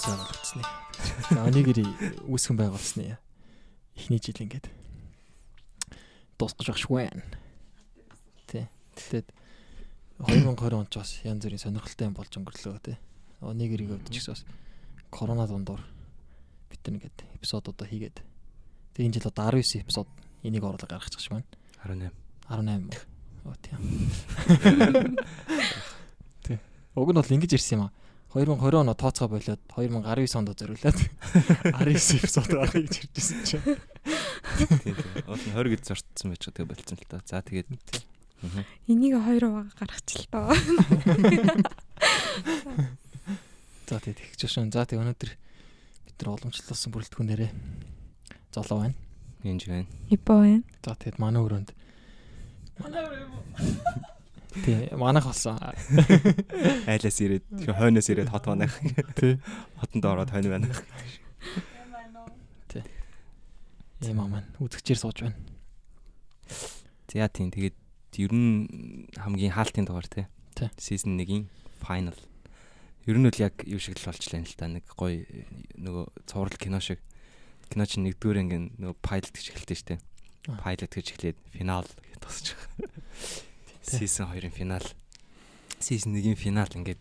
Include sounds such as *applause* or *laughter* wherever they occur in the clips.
Улс байгуулагдсны. За онигэр үүсгэн байгуулсны эхний жил ингээд дуусгаж багш байна. Тэ. Тэгээд 2020 онд ч бас янз бүрийн сонирхолтой юм болж өнгөрлөө тэ. Онигэрийг өвдөж гэсэн бас корона дундуур бид нар ингээд эпизодуудаа хийгээд тэгээд энэ жил одоо 19 эпизод энийг оруулаад гаргачих гэж байна. 18. 18 мөн. Оо тийм. *laughs* Тэ. Уг нь бол ингэж ирсэн юм аа. 2020 оноо тооцоо болоод 2019 онд зориулаад *laughs* 19 эпизод гаргахыг гэж иржсэн чинь. Тийм тийм. Уул нь 20 гэж зортсон байж байгаа тэгээ болцсон л та. За тэгээд. Энийг 2 угаа гаргачих л доо. За тэгээд их жишээ. За тэгээд өнөөдөр бид нар уламжлалсан бүрэлдэхүүнээрээ золоо байна. Энд байна. Ипо байна. За тэгээд манай өрөөнд *laughs* Тий, манайх болсон. Айлаас ирээд хойноос ирээд хот манайх. Тий. Хотонд ороод хойно байна. Ийм маань үзэгчээр сууж байна. За тийм тэгээд ер нь хамгийн хаалтын дугаар тий. Тий. Season 1-ийн final. Ер нь бол яг юу шиг л болчлаа л та нэг гоё нөгөө цуврал кино шиг. Кино чинь нэгдүгээр анги нөгөө pilot гэж эхэлдэг шүү дээ. Pilot гэж эхлээд финал гэж тусч байгаа. Season 2-ын финал. Season 1-ийн финал ингээд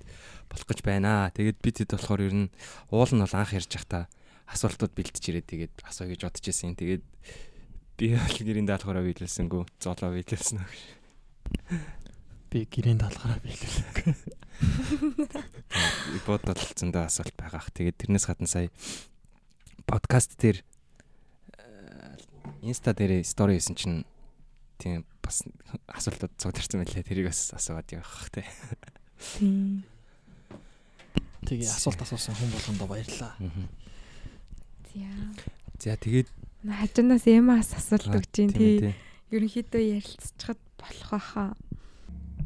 болох гэж байна. Тэгээд бид хэд болохоор ер нь уул нь бол анх ярьж байхдаа асуултууд бэлтэж ирээд тэгээд асууя гэж бодож байсан. Тэгээд би бол гэрийн даалгавраа биелүүлсэнгүү. Золоо биелүүлсэн үү. Би гэрийн даалгараа биелүүлээ. Бод бол зөндөө асуулт байгаах. Тэгээд тэрнээс гадна сая подкаст дээр инста дээр стори хийсэн чинь тийм бас асуултууд цугларсан байлээ. Тэрийг бас асууад явах те. Тийм. Тэгээ асуулт асуусан хүн болгондоо баярлаа. За. За тэгээд Хажуунаас эмаас асуулт өгч тий. Ерөнхийдөө ярилцчихад болох байхаа.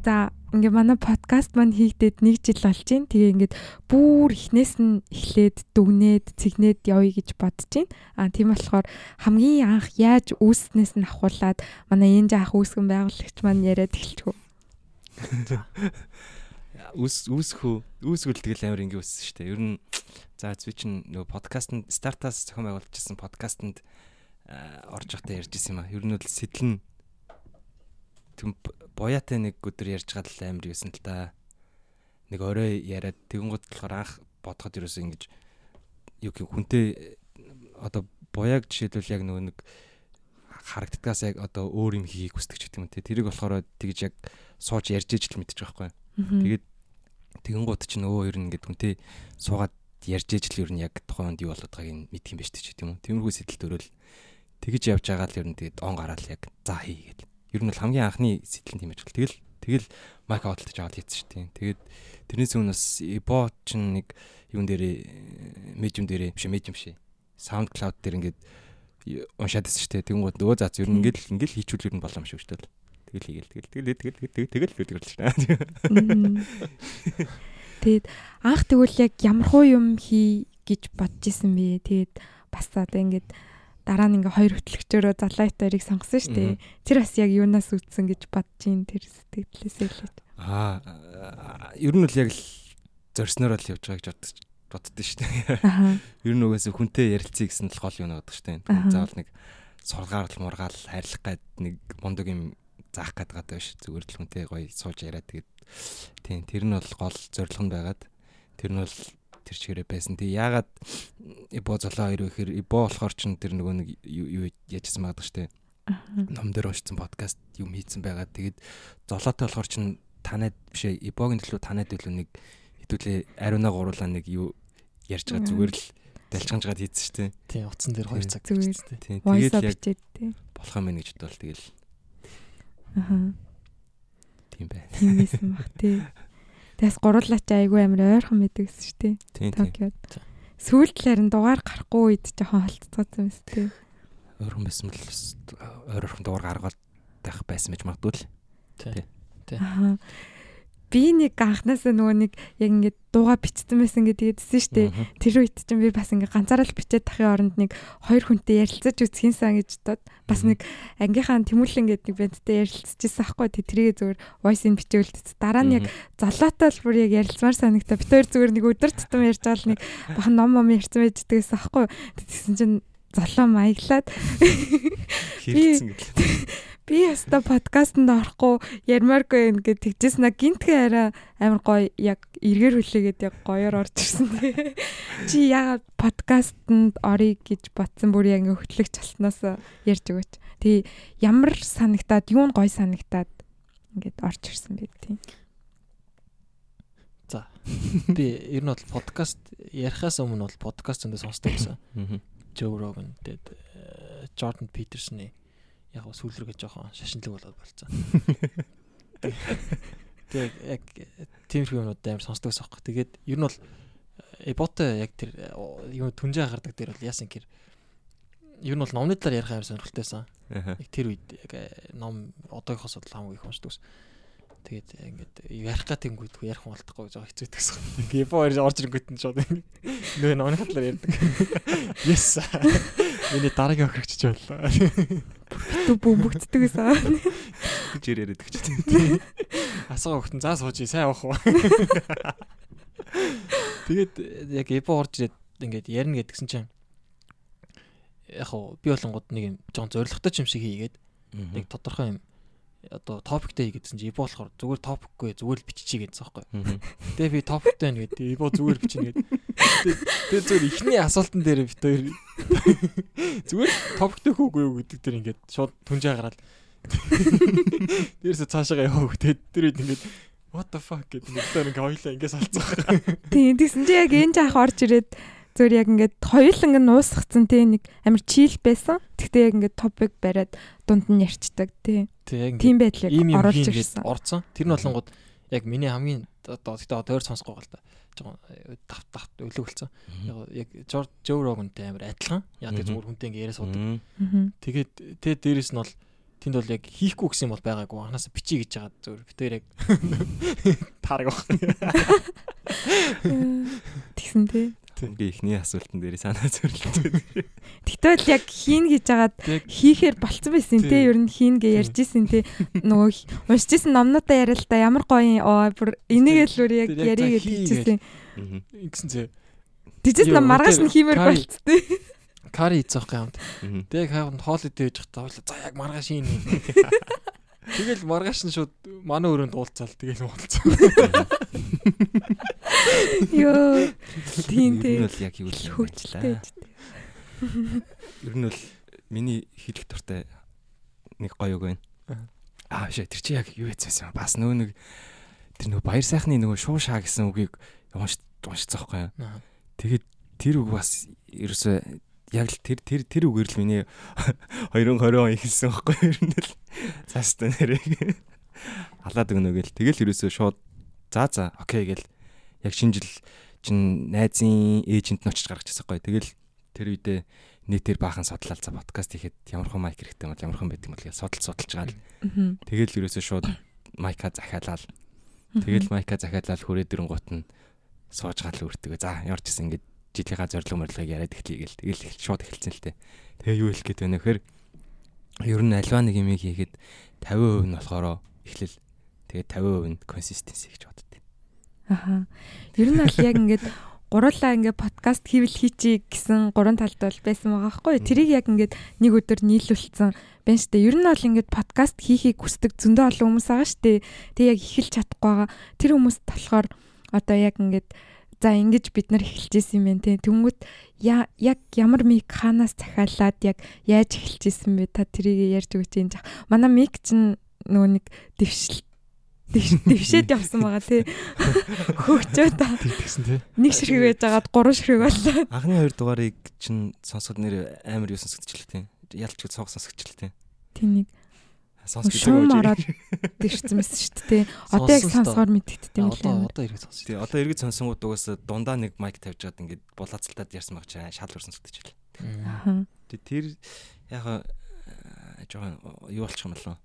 За ингээ манай подкаст маань хийгдээд нэг жил болж байна. Тэгээ ингээд бүр эхнээс нь эхлээд дүгнээд цэгнээд явъя гэж бодож байна. Аа тийм болохоор хамгийн анх яаж үүснээс нь ахуулаад манай энэ жаах үүсгэн байгуулагч маань яриад эхэлчихв. *laughs* үс үүсхүү үүсгэл тэгэл амар ингээ үссэн шүү дээ. Ер нь за чин нөгөө подкастт стартаас зохион байгуулжсэн подкастэнд орж явахдаа ярьж исэн юм а. Ер нь бол сэтлэн Тэгм буяатай нэг өдөр ярьж байгаа л амар юусэн л та. Нэг орой яриад тэгэн гот болохоор анх бодоход юусэн ингэж юу гэх хүнтэй одоо буяаг жишээлбэл яг нөгөө нэг харагддгаас яг одоо өөр юм хийхийг хүсдэг ч гэдэг юм те. Тэрийг болохоор тэгж яг сууж ярьж ижил мэдчих байхгүй. Тэгээд тэгэн гут чинь өө ер нь ингээд хүнтэй суугаад ярьж ижил ер нь яг тухайн үед юу болоод байгааг мэдх юм биш ч гэдэг юм. Тиймэрхүү сэтэл төрөл тэгж явж байгаа л ер нь тэгээд он гараал яг за хий гэдэг Ер нь бол хамгийн анхны сэтэл нь тийм ажил. Тэгэл тэгэл майк аудалтаж аваад хийсэн шүү дээ. Тэгээд тэрнээс өмнө бас Ebo чинь нэг юун дээрээ медиум дээрээ биш медиум биш. SoundCloud дээр ингээд уншаад байсан шүү дээ. Гот нөгөө заац ер нь ингээд ингээд хийчүүл ер нь болоо юм шүү дээ. Тэгэл хийгээл тэгэл тэгэл тэгэл тэгэл тэгэл тэгэл л шүү дээ. Тэгээд анх тэгвэл яг ямар хуу юм хий гэж бодож исэн бэ. Тэгээд бас одоо ингээд дараа нь ингээ хоёр хөтлөгчөөрөө залаайтарыг сонгосон шүү дээ. Тэр бас яг юунаас үүдсэн гэж бодож ин тэр сэтгэлээсээ л. Аа ер нь бол яг л зорсноор л явж байгаа гэж бодож боддоо шүү дээ. Ер нь угаасаа хүнтэй ярилцъя гэсэн л гол юм надад шүү дээ. Заавал нэг сургаал мургаал хайрлах гад нэг мундаг юм заах гээд байгаа биш. Зүгээр л хүнтэй гоё сууж яриад тэгээд тийм тэр нь бол гол зорилго нь байгаад тэр нь бол тэр чигээрээ байсан. Тэг яагаад ибо золоо хоёр вэ гэхээр ибо болохоор ч тэр нөгөө нэг юу яжсан байдаг шүү дээ. Ном дээр уншсан подкаст юм хийцэн байгаа. Тэгээд золоотой болохоор ч танад биш ибогийн төлөө танад төлөө нэг хэдүүлээ ариунаа гуруулаа нэг юу ярьж байгаа зүгээр л дэлчганжгаад хийсэн шүү дээ. Тийм утсан дээр 2 цаг Зүгээр. бичсэн. Тийм тэгэл яг болох юм гэж бодвол тэгэл Аа. тийм бай. Тийм байсан баг тий. *laughs* Тэгээс гурлаач айгүй амар ойрхон мэддэг гэсэн шүү дээ. Токиод. Сүүлдлэр нь дугаар гарахгүй үед жоохон холцсон юм шүү дээ. Ойрхон байсан бол бас ойрхон дугаар гаргаад байх байсан гэж магадгүй л. Тийм. Аа. Би нэг анханасаа нөгөө нэг яг ингээд дууга бичсэн байсан гэдэг хэлсэн шүү дээ. Тэр үед чинь би бас ингээ ганцаараа л бичээд тахын оронд нэг хоёр хүнтэй ярилцаж үзхийн сан гэж бодоод бас нэг ангийнхаа тэмүүлэн гэдэг нэг бэнттэй ярилцчихсан аахгүй. Тэрийг зүгээр voice-ин бичээл дараа нь яг золоотой л бүр яг ярилцмаар санагтаа бид хоёр зүгээр нэг өдөр тутам ярьж байгаа л нэг бахан ном ном ярьсан байж дээсэн аахгүй. Тэгсэн чинь золоо маяглаад хэрэгцсэн *laughs* гэдэг би яста подкастэнд орохгүй ярмааргүй юм гэд тэгжсэн а гинтгэ арай амар гоё яг эргээр хүлээгээд яг гоёор орж ирсэн тий. *laughs* Чи яагаад подкастэнд орё гэж ботсон бүр яг ингээ хөтлөгч болсноос ярьж өгөөч. Тий ямар санагтаад юу нь гоё санагтаад ингээд орж ирсэн бэ тий. За би ер нь бол подкаст ярихаас өмнө бол подкаст зөндөө сонсдог байсан. Joe Rogan тэгээд Jordan Peterson-ы яг сүүл рүүгээ жоохон шашинлаг болоод болцсон. *laughs* Тэгээ яг тиймэрхүү юмнууд амар сонсдог ус аахгүй. Тэгээд ер нь бол эботой яг тэр юм түнжээ гардаг дээр бол яасан гэр ер нь бол номны талаар ярих амар сонирхолтойсан. Яг тэр үед яг ном одоогоос бол хамгийн их уншдаг ус. Тэгээд ингээд ярих гад тэнгүүд ярих болтохгүй жоо хэцүү гэсэн. *laughs* Ингээ япоо орж ирэнгүүт нь шууд нөө номны талаар ярьдаг. *laughs* Yes. Миний дараагийн охирч боллоо. Битүү бөмбөгддөг гэсэн. гэж яриад өгч. *laughs* Асгаа хөхтөн заа сууж сайн авах уу. Тэгээд яг эпо орж ирээд ингээд ярина гэдгсэн чинь яг хоо би болонгод нэг юм жоон зоригтой юм шиг хийгээд нэг тодорхой юм одоо топиктэй хийгээдсэн чи ибо болохоор зүгээр топикгүй зүгээр л биччихье гэсэн байхгүй. Тэгээ би топиктэй байна гэдэг ибо зүгээр бичнэ гэдэг. Тэгээ зүгээр ихний асуултан дээр бит хоёр зүгээр топиктэй хөөгүй юу гэдэг дээр ингээд шууд түнжээ гараад дээрээс цаашаа яваа хөө тэр үед ингээд what the fuck гэдэг нэг дээр ингээд хоёлаа ингээд салцсан. Тийм тэгсэн чи яг энэ жаах орж ирээд зөв яг ингээд хоёуланг нь уусгацсан тий нэг амар чийл байсан. Тэгтээ яг ингээд топик бариад дунд нь ярьцдаг тий. Тийм байдлыг оруулж ирсэн. Орцсон. Тэр нь болонгууд яг миний хамгийн одоо тэгтээ одоо өөр сонсохгүй гал та. Жоо тав тав өлөөлцсөн. Яг Joe Rogan-тэй амар адилхан. Яг тэр зүгээр хүнтэй ингээд яриа суудаг. Тэгээд тэгээ дээрэс нь бол тэнд бол яг хийхгүй гэсэн юм бол байгаагүй. Анаас бичиж гэж байгаа зөв битээр яг *laughs* таараг баг. Тэгсэн тий. Ингээ ихний асуултан дээр санаа зөрлөлт. Тэгтэл яг хийн гэж жагаад хийхээр болцсон байсан те ер нь хийн гэж ярьж исэн те нөгөө уншиж исэн номнуудаа яриа л да ямар гоё оо бүр энийг л өөр яг яриг гэж хэлчихсэн. Ингэсэн зэ. Тэжээс нам маргааш нь хиймээр болц те. Кари хийцээх юм. Тэг хавд хоол идэж явах за яг маргааш ийн. *laughs* Тэгэл маргааш нь шууд манай өрөөнд уулзаал тэгэл уулзсан. Йоо. *laughs* Тийм тийм. Нь бол яг юу л хөөчлээ. Ер нь бол миний хэлэх дуртай нэг гоё үг байна. Аа шээ тэр чи яг юу хийсэн бас нөө нэг тэр нөө баяр сайхны нөгөө шуу шаа гэсэн үгийг унш уншицсан байхгүй юу. Тэгээд тэр үг бас ерөөсөө яг л тэр тэр тэр үгээр л миний 2020 он ихэлсэн байхгүй юу. Ер нь л цаастаа нэрээ халаад өгнө гэл тэгэл ерөөсөө шууд за за окей гэл яг шинэ жил чин найзын эйжент нь очиж гаргаж ирсэн гоё. Тэгэл тэр үедээ нийтээр баахан судлал за подкаст хийхэд ямар хэн майк хэрэгтэй бол ямар хэн байдаг юм бол гэж судал судалж байгаа л. Тэгэл ерөөсөө шууд майка захиалал. Тэгэл майка захиалал хүрээ дэрэнгуут нь сууж гал үрдэг. За ямар ч гэсэн ингэж жилийнхаа зорилго морлогыг яриад эхлэе гэл. Тэгэл шууд эхэлсэн л тээ. Тэгээ юу хэлэх гээд байна вэхээр ер нь альва нэг юм хийхэд 50% нь болохоор эхлэл тэгээ 50% нь консистенси гэж боддог. Аха. Ер нь бол яг ингээд гурлаа ингээд подкаст хийвэл хийчи гэсэн гурван талд бол байсан байгаа байхгүй. Тэрийг яг ингээд нэг өдөр нийлүүлсэн байна штэ. Ер нь бол ингээд подкаст хийхийг хүсдэг зөндөө олон хүмүүс байгаа штэ. Тэг яг эхэлж чадахгүй байгаа. Тэр хүмүүс болохоор одоо яг ингээд за ингэж бид нар эхэлж исэн юм байна те. Тэнгүүт яг ямар мик ханаас захиалаад яг яаж эхэлж исэн бэ? Та тэрийг ярьж өгч жаа. Манай мик чинь нөгөө нэг дэвшил дэвшээд явсан байгаа тий. *laughs* Хөгчөө та. Тэгсэн тий. Нэг ширхэг байж байгаад гурван ширхэг боллоо. Анхны хоёр дугаарыг чинь сонсоход нэр амар юу сонсогдчихлээ тий. Ялч гэж цог сонсогдчихлээ тий. Тий нэг сонсгож шуум ороод дэрчсэн мэс шүү дээ. Одоо яг сонсгоор мэдгэдтэй юм лээ. Одоо эргэж сонсож. Тий, одоо эргэж сонсонгууд угаас дундаа нэг майк тавьж гад ингээд булаацалтаад ярьсан баг чаа шал өрсөн сонсогдчихлээ. Аа. Тэр яг жоохон юу болчих юм болов?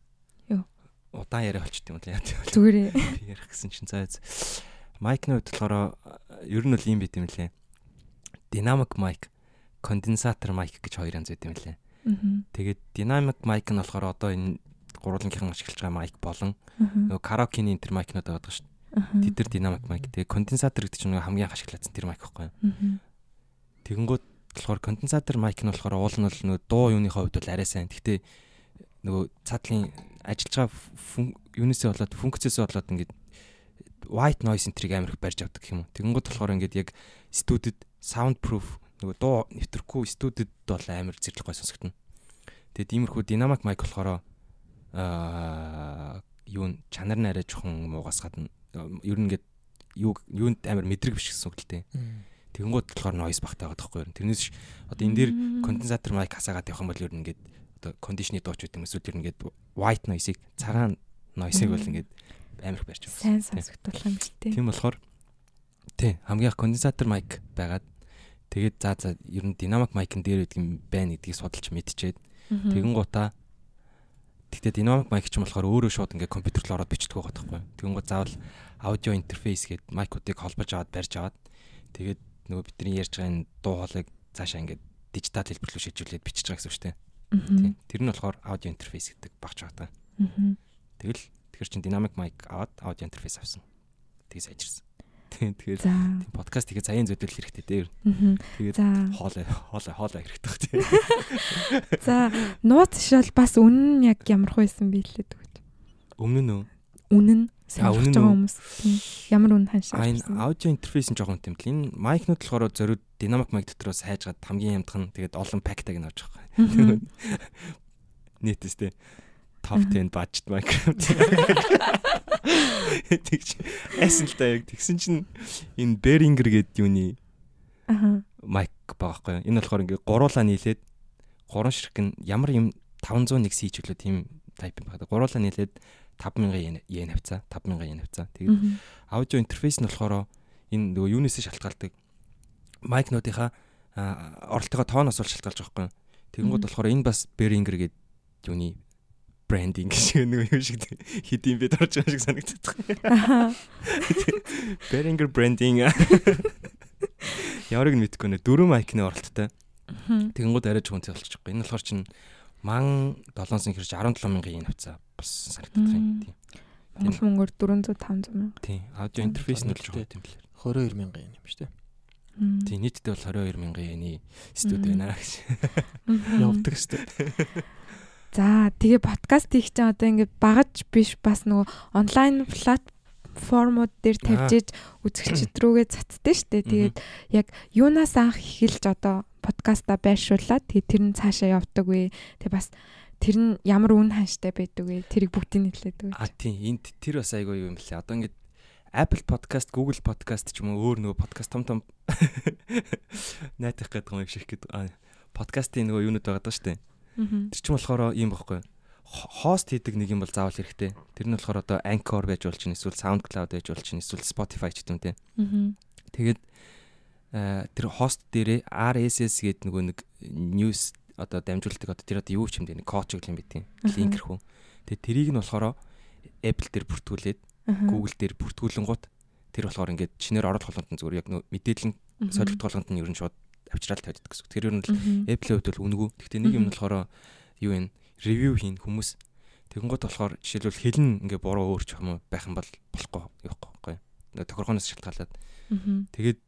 Юу? удаан яриа болчт юм л тийм Зүгээрээ. би ярих гэсэн чинь заа майкны хувьд болохоор ер нь бол юм байт юм лээ. Dynamic mic, condensator mic гэж хоёр янз байт юм лээ. Аа. Тэгээд dynamic mic нь болохоор одоо энэ гурвангийн ашиглаж байгаа mic болон нөгөө караокены энэ төр майкнууд байгаа шүү дээ. Тэд нар dynamic mic. Тэгээд конденсатор гэдэг чинь нөгөө хамгийн анх ашигласан тэр mic байхгүй юу? Тэгэнгүүт болохоор конденсатор mic нь болохоор уул нь бол нөгөө дуу юуныхаа хувьд бол арай сайн. Гэхдээ нөгөө цаатлын ажиллаж байгаа юунээсээ болоод функцээсээ болоод ингээд white noise энтрийг амар их барьж авдаг гэх юм уу. Тэгэнгүүт болохоор ингээд яг студид soundproof нөгөө дуу нэвтрэхгүй студид бол амар зэрлэг гой сонсогдно. Тэгээд иймэрхүү dynamic mic болохоор аа юу н чанар нь арай жоохон муугаас гадна ер нь ингээд юу юунд амар мэдрэг биш гэсэн үг л дээ. Тэгэнгүүт болохоор noise багтаа байгаа байхгүй юу. Тэрнээс ш- одоо энэ дээр конденсатор майк хасаагаад явах юм бол ер нь ингээд одоо кондишны дууч гэдэг юм эсвэл ер нь ингээд white noise-ыг цагаан noise-ыг бол ингээд амар их барьж байгаа. Сайн сонсогдуулах юм л тээ. Тийм болохоор тий хамгийн их конденсатор майк байгаад тэгээд за за ер нь динамик майкын дээр байдаг юм байна гэдгийг судалж мэдчихээд тэгэн гутаа тэгтээ динамик майк ч юм болохоор өөрөө шууд ингээд компьютер руу ороод бичдэг байгаа байхгүй. Тэгэн гут заавал аудио интерфейс гээд майкуудыг холбож аваад барьж аваад тэгээд нөгөө бидний ярьж байгаа энэ дуу хоолойг цаашаа ингээд дижитал хэлбэр рүү шийдвэрлээд бичиж байгаа гэсэн үг шүү дээ. Тийм. Тэр нь болохоор аудио интерфейс гэдэг багч байгаа. Мгм. Тэгэл тэгэхээр чин динамик майк аваад аудио интерфейс авсан. Тэгээ сайжирсан. Тийм тэгэхээр тийм подкаст тэгээ заяан зөдөл хэрэгтэй дээ. Тэгээд За. хоолой хоолой хоолой хэрэгтэй бах *laughs* тийм. За, нууц шал бас үнэн нь яг ямар хүйсэн бэ лээ тэгвэл. Өмнө нь үү? Үнэн сонирхож байгаа үү? хүмүүс. Тийм. Ямар үнэн ханшаа. энэ аудио интерфейс нь жоохон юм л. Энэ майкнууд болохоор зориуд динамик майк дотроос хайжгаад хамгийн ямдах нь тэгээд олон пактаг нь авч байгаа. *laughs* Нийтэс тий. Top 10 budget mic. Тэгч эсэл та яг тэгсэн чинь энэ Behringer гэдэг юуны Аха. майк юу. Энэ болохоор ингээ гуруулаа нийлээд гурван ширхэг нь ямар юм 501 C ч үлээ тийм тайп юм байна. Гуруулаа нийлээд 5000 йен авцаа, 5000 йен авцаа. Тэгээд аудио интерфейс нь болохоор энэ нөгөө юунаас шалтгаалдаг. Майкнуудынхаа оролтойгоо тооноос шалтгаалж байгаа юу. Тэгэнгүүт болохоор энэ бас Behringer гэдэг юуны брендинг шиг нөгөө юм шиг хэдийн бид орж байгаа шиг санагддаг. Behringer branding Ярыг нь мэдгүй нэ дөрөв майкны оролттой. Тэгэнгүүт арай жоохон цай болчих жоохоо. Энэ болохоор чинь ман 700 хэрж 17000 йен авцаа бас санагддаг юм. Тийм. Монгол мөнгөөр 400 500 мянга. Тийм. Аудио интерфейс нь л жоохон тийм л. 22000 юм шүү дээ. Тийм нийтдээ бол 22000 йены студи Мм. байна гэж. Явдаг шүү дээ. За тэгээ подкаст хийх чинь одоо ингээд багаж биш бас нөгөө онлайн платформуд дээр тавьж иж үзэгчд рүүгээ цацдээ штэ. Тэгээд яг юунаас анх эхэлж одоо подкаста байршуулад тэгээд тэр нь цаашаа явдаг вэ. Тэгээ бас тэр нь ямар үн ханштай байдаг вэ? Тэрийг бүгдийг нийлээд А өгөөч. тийм энд тэр бас айгүй юм лээ. Одоо ингээд Apple podcast, Google podcast ч юм уу өөр нөгөө подкаст том том *laughs* найтах гэдэг юм шиг гэдэг. А, Подкастын нөгөө юунууд байгаа даа штэ. Тэр чинь болохоор ийм байхгүй. Хост хийдэг нэг юм бол заавал хэрэгтэй. Тэр нь болохоор одоо Anchor байж болж чинь эсвэл SoundCloud байж болж чинь эсвэл Spotify ч гэдэг юм те. Тэгээд э, тэр хост дээрээ RSS гэдэг нөгөө нэг news одоо дамжуулдаг одоо тэр одоо юу ч юм дээ нэг код шиг юм бит тийм Аха. линкэрхүү. Тэгээд тэрийг нь болохоор Apple дээр бүртгүүлээд. Google дээр бүртгүүлэнгуут тэр болохоор ингээд чинээр оруулах болгонд зүгээр яг нөө мэдээлэл солигдох болгонд нь ер нь шууд авчраал тавьдаг гэсэн. Тэр ер нь л. Apple-ийн хувьд бол үнэгүй. Гэхдээ нэг юм Мгм. болохоор юу вэ? Ревю хийн хүмүүс. Тэгэнгүүт болохоор жишээлбэл хэлн ингээ буруу өөр ч юм байх юм бол болохгүй явахгүй байхгүй. Тохиргооноос шалтгаалаад. Тэгээд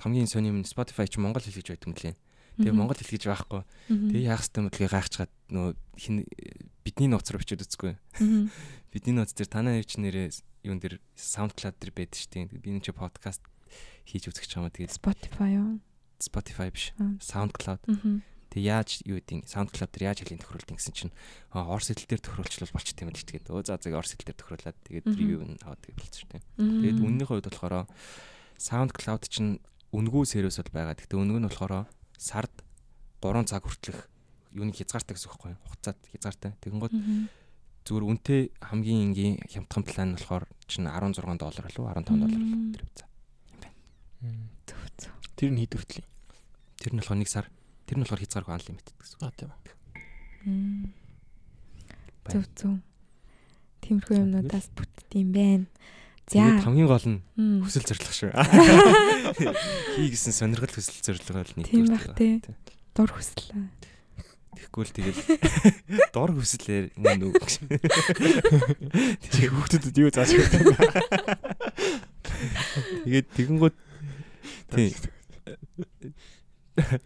хамгийн сони юм Spotify ч Монгол хэл гэж байдаг юм лээ. Тэгээ. Монгол хэл гэж байхгүй. Тэгээ яах хэвтэй мэдлэгийг гайхчихад нөө хин бидний нууц руу бичээд үзгүй. *laughs* Бидний нууц дээр танаа чинь нэрээ юун дээр SoundCloud дээр байдаг шүү дээ. Би энэ чи подкаст хийж үзэх ч юм уу. Тэгээд Spotify юу? Spotify биш. SoundCloud. Тэг яаж юу гэдэг SoundCloud дээр яаж хэлийг тохируулдаг гэсэн чинь орс хэл дээр тохируулчлал болчих тийм л ч тэгээд өө за зэг орс хэл дээр тохируулаад тэгээд ревю нь аваад тэгээд болчих тийм. Тэгээд үннийхээ хувьд болохоор SoundCloud чинь үнгүй сервис бол байгаа. Гэхдээ үнэг нь болохоор сард 3 цаг хүртэлх юуны хязгаартай гэсэн үг байхгүй юу? Хугацаат хязгаартай. Тэгэнгүүт Мгм. зүгээр үнэтэй хамгийн энгийн хямдхан план нь болохоор чинь 16 доллар уу 15 доллар уу тэр хэвцаа. Зүг зүг. Тэр нь хэд хүртлийн. Тэр нь болохоор нэг сар. Тэр нь болохоор хязгааргүй unlimited гэсэн. Аа тийм. Мм. Байна. Зүг зүг. Тиймэрхүү юмнуудаас бүтдэм байна. Тэгээд За. хамгийн гол нь хүсэл зориг шүү. *laughs* Хий гэсэн сонирхол хүсэл зориг бол нэг. Тийм бах тий. Дур хүсэл. Тэгэхгүй л тэгэл *laughs* дор хүслээр мөн үг. Чи *laughs* хүүхдэд юу зааж өгдөг. Тэгээд тэгэнгүүт тий.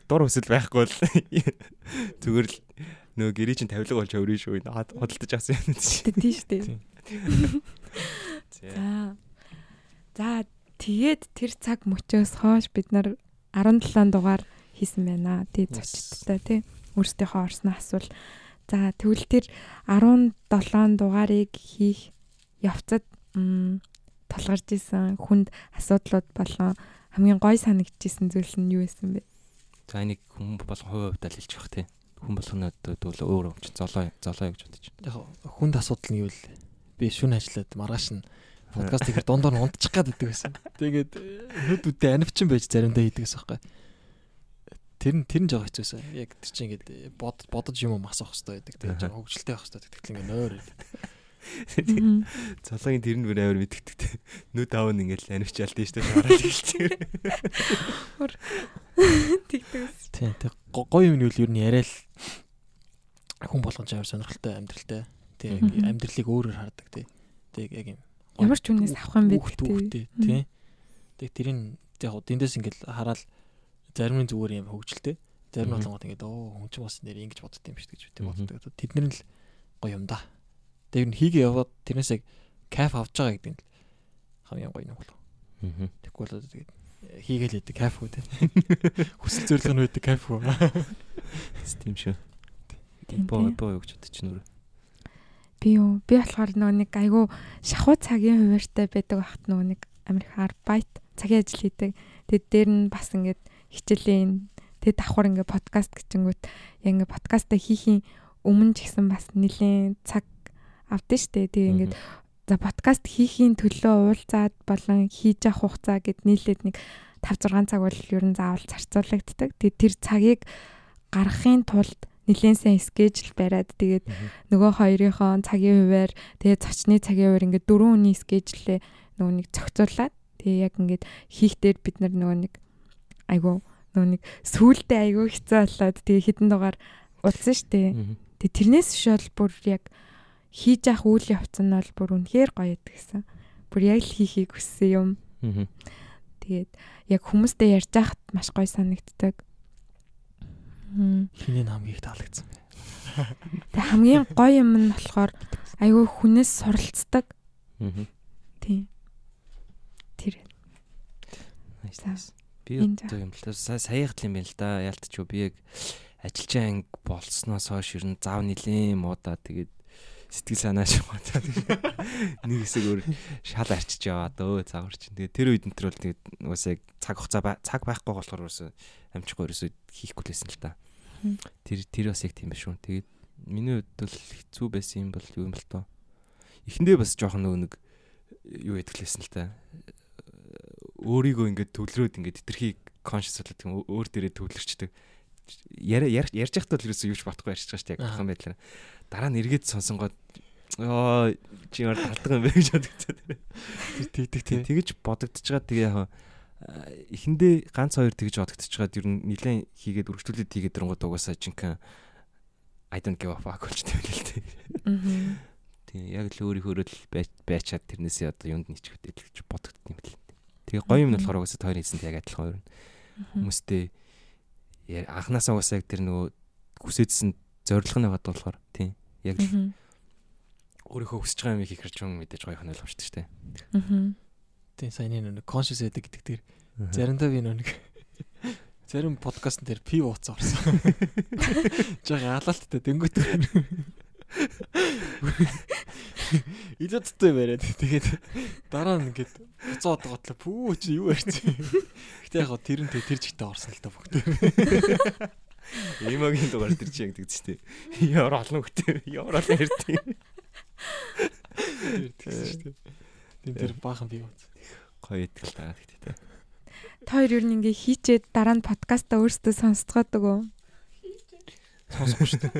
Дор хүсэл байхгүй бол зүгээр л нөгөө гэрээ чинь тавилга болж өрөө шүү. Хөдөлтөж авсан юм чи. Тий шүү дээ. За. За тэгээд тэр цаг мөчөөс хойш бид нар 17 дугаар хийсэн байна. Тий зочдтой тий. Өөрсдийнхөө орсноо асуул. За тэгвэл тэр 17 дугаарыг хийх явцад тулгарч исэн хүнд асуудлууд болон хамгийн гой санагдчихсэн зүйл нь юу байсан бэ? За энийг хүн болгон хувь хувьдаа л хэлж явах тий. Хүн болгоны өдөө өөр юм чи золоо золоо гэж бодож. Яг хүнд асуудал нь юу вэ? Би шүн ажиллаад маргааш нь подкаст ихэр дундуур нь унтчих гад байдаг байсан. Тэгээд нүд үдэ анивчин байж заримдаа хийдэгс байхгүй. Тэр нь тэр нь жоо хэцүүсэн. Яг тэр чинь ингээд бод бодож юм уу масах хэрэгтэй байдаг. Тэгээд жоо хөвгөлтэй байх хэрэгтэй. Тэгтэл ингээд нойр. Мгм. Золоогийн тэр нь бүр амар мэддэг тий. Нүд аав нь ингээл анивчаалт нь штэ шаарал хэлчихээр. Тэгдэгс. Тийм тэг гоё юм нь юу нь яриа л хүн болгон чамар сонирхолтой амьдралтай. Тийм Мгм. амьдралыг өөрөөр хардаг тий. Тэг яг юм. Ямар ч хүнээс авах юм бэ тий. тий. Тэг тэрийг яг хуу дэндээс ингээл хараад зарим нь зүгээр юм хөвгчлээ. Зарим нь болгоод ингээд оо хүн ч бас нэр ингэж бодд юм шүү дээ гэж Мгм. боддог. Тэд нар л гоё юм да. Тэг ер нь хийгээ яваад тэрнээс яг кайф авч байгаа гэдэг нь хамгийн гоё юм болов. Аа. Тэгэхгүй бол тэгээд хийгээл яадаг кайф үү тий. *laughs* Хүсэл зориг нь байдаг кайф үү. Тийм шүү. Боо боо юу гэж бодож нүрэ. Би юу? Би болохоор нөгөө нэг айгүй шахуу цагийн хуваартай байдаг багт нөгөө нэг Америк арбайт цагийн ажил хийдэг. Тэд дээр нь бас ингээд хичээлийн тэд давхар ингээд подкаст гэчингүүт яг ингээд подкастаа хийхийн өмнө ч гэсэн бас нэлийн цаг авдсан штэ. Тэгээ ингээд за подкаст хийхийн төлөө уулзаад болон хийж авах хугацаа гэд нийлээд нэг 5 6 цаг бол ер нь заавал зарцуулагддаг. Тэгээ тэр цагийг гаргахын тулд нэлээд сайн скежл бариад тэгээд нөгөө хоёрынхоо цагийн хуваар тэгээд зочны цагийн хуваар ингээд дөрвөн хүний скежлээ нөгөө нэг зохицуулаад тэгээд яг ингээд хийх дээр бид нар нөгөө нэг айгу нөгөө нэг сүултээ айгу хэцүү болоод тэгээд хитэн дугаар удсан штэ. Тэгээд тэрнээс биш бол бүр яг хийж явах үйл явц нь бол бүр үнэхээр гоё гэдгсэн. Бүр яг л хийхийг хүссэн юм. Тэгээд яг хүмүүстэй ярьж байхад маш гоё санагддаг. Хинээ хамгийн их таалагдсан. *laughs* Тэг хамгийн гоё юм нь болохоор айгүй хүнээс суралцдаг. Тийм. Тэр. Nice. Би одоо юм л та сая саяхт юм байна л да. Яалтч юу би яг ажилчаа анги болсноос хойш ер нь зав нилийн муудаа тэгээд сэтгэл санаа шугатаа нэг хэсэг өөр шал арчиж яваа дөө загвар чинь тэгээд тэр үед энэ төр бол тэгээд угаасаа яг цаг хугацаа цаг байхгүй болохоор угаасаа амжихгүй ерөөсөө хийхгүй лсэн л та. Тэр тэр бас яг тийм биш үү. Тэгээд миний хувьд бол хэцүү байсан юм бол юу юм бол тоо. Эхэндээ бас жоохон нөгөө нэг юу ядглээсэн л та өөрийгөө ингээд төвлөрөөд ингээд тэтэрхий conscious болоод тийм өөр дээрээ төвлөрчдөг. Яри ярьж байхдаа л ерөөсөө юуч батхгүй ярьж байгаа шүү дээ яг бахан байдлаар. Дараа нь эргээд сонсонгод оо чи ямар талдаг юм бэ гэж бодогдсон. Тэгдэг Тэг тэгэж бодогдож байгаа тэгээ яг эхэндээ ганц хоёр тэгж бодогдож байгаа ер нь нилээн хийгээд үргэлжлүүлээд хийгээд дэрнгууд угаасаа жинхэнэ I don't give a fuck болчтой байл л. Мгм. Тийм яг л өөрийнхөө л байчаад тэрнээсээ одоо юунд нийчгэдэг гэж бодогдсон юм л. Тэгээ гоё юм нь болохоор угаасаа тойрон хийсэнтэй яг адилхан хоёр нь. Яа- анханасаа угаасаа яг тэр нөгөө хүсэжсэн зорилго нь байгаа болохоор тийм яг л өөрийнхөө хүсэж байгаа юм хийх хэрэг юм мэдээж гоё ойлгомжтой шүү дээ. Мгм. Тийм саяны нэг conscious байдаг гэдэг тэр заримдаа би нэг *laughs* зарим подкаст дээр пи ууцсан орсон. *laughs* Жог ялалттай дэнгүүт. Илүү туттай бариад тэгээд дараа нь ингээд буцаад готлоо пүү чи юу ярьчих. Гэтэ яг тэр нь тэр жигтэй орсон л да бүгд. *laughs* Эмогийн дугаар тэр чинь ягдаг ч тийм. Ямар олон хөлтэй ямар олон ярьдаг. Тийм тэр баахан пи ууц. Гоё идэл таа гэхдээ. Та хоёр нь ингээ хийчээд дараа нь подкастаа өөрсдөө сонсцгоодаг уу? Сонсохгүй шүү дээ.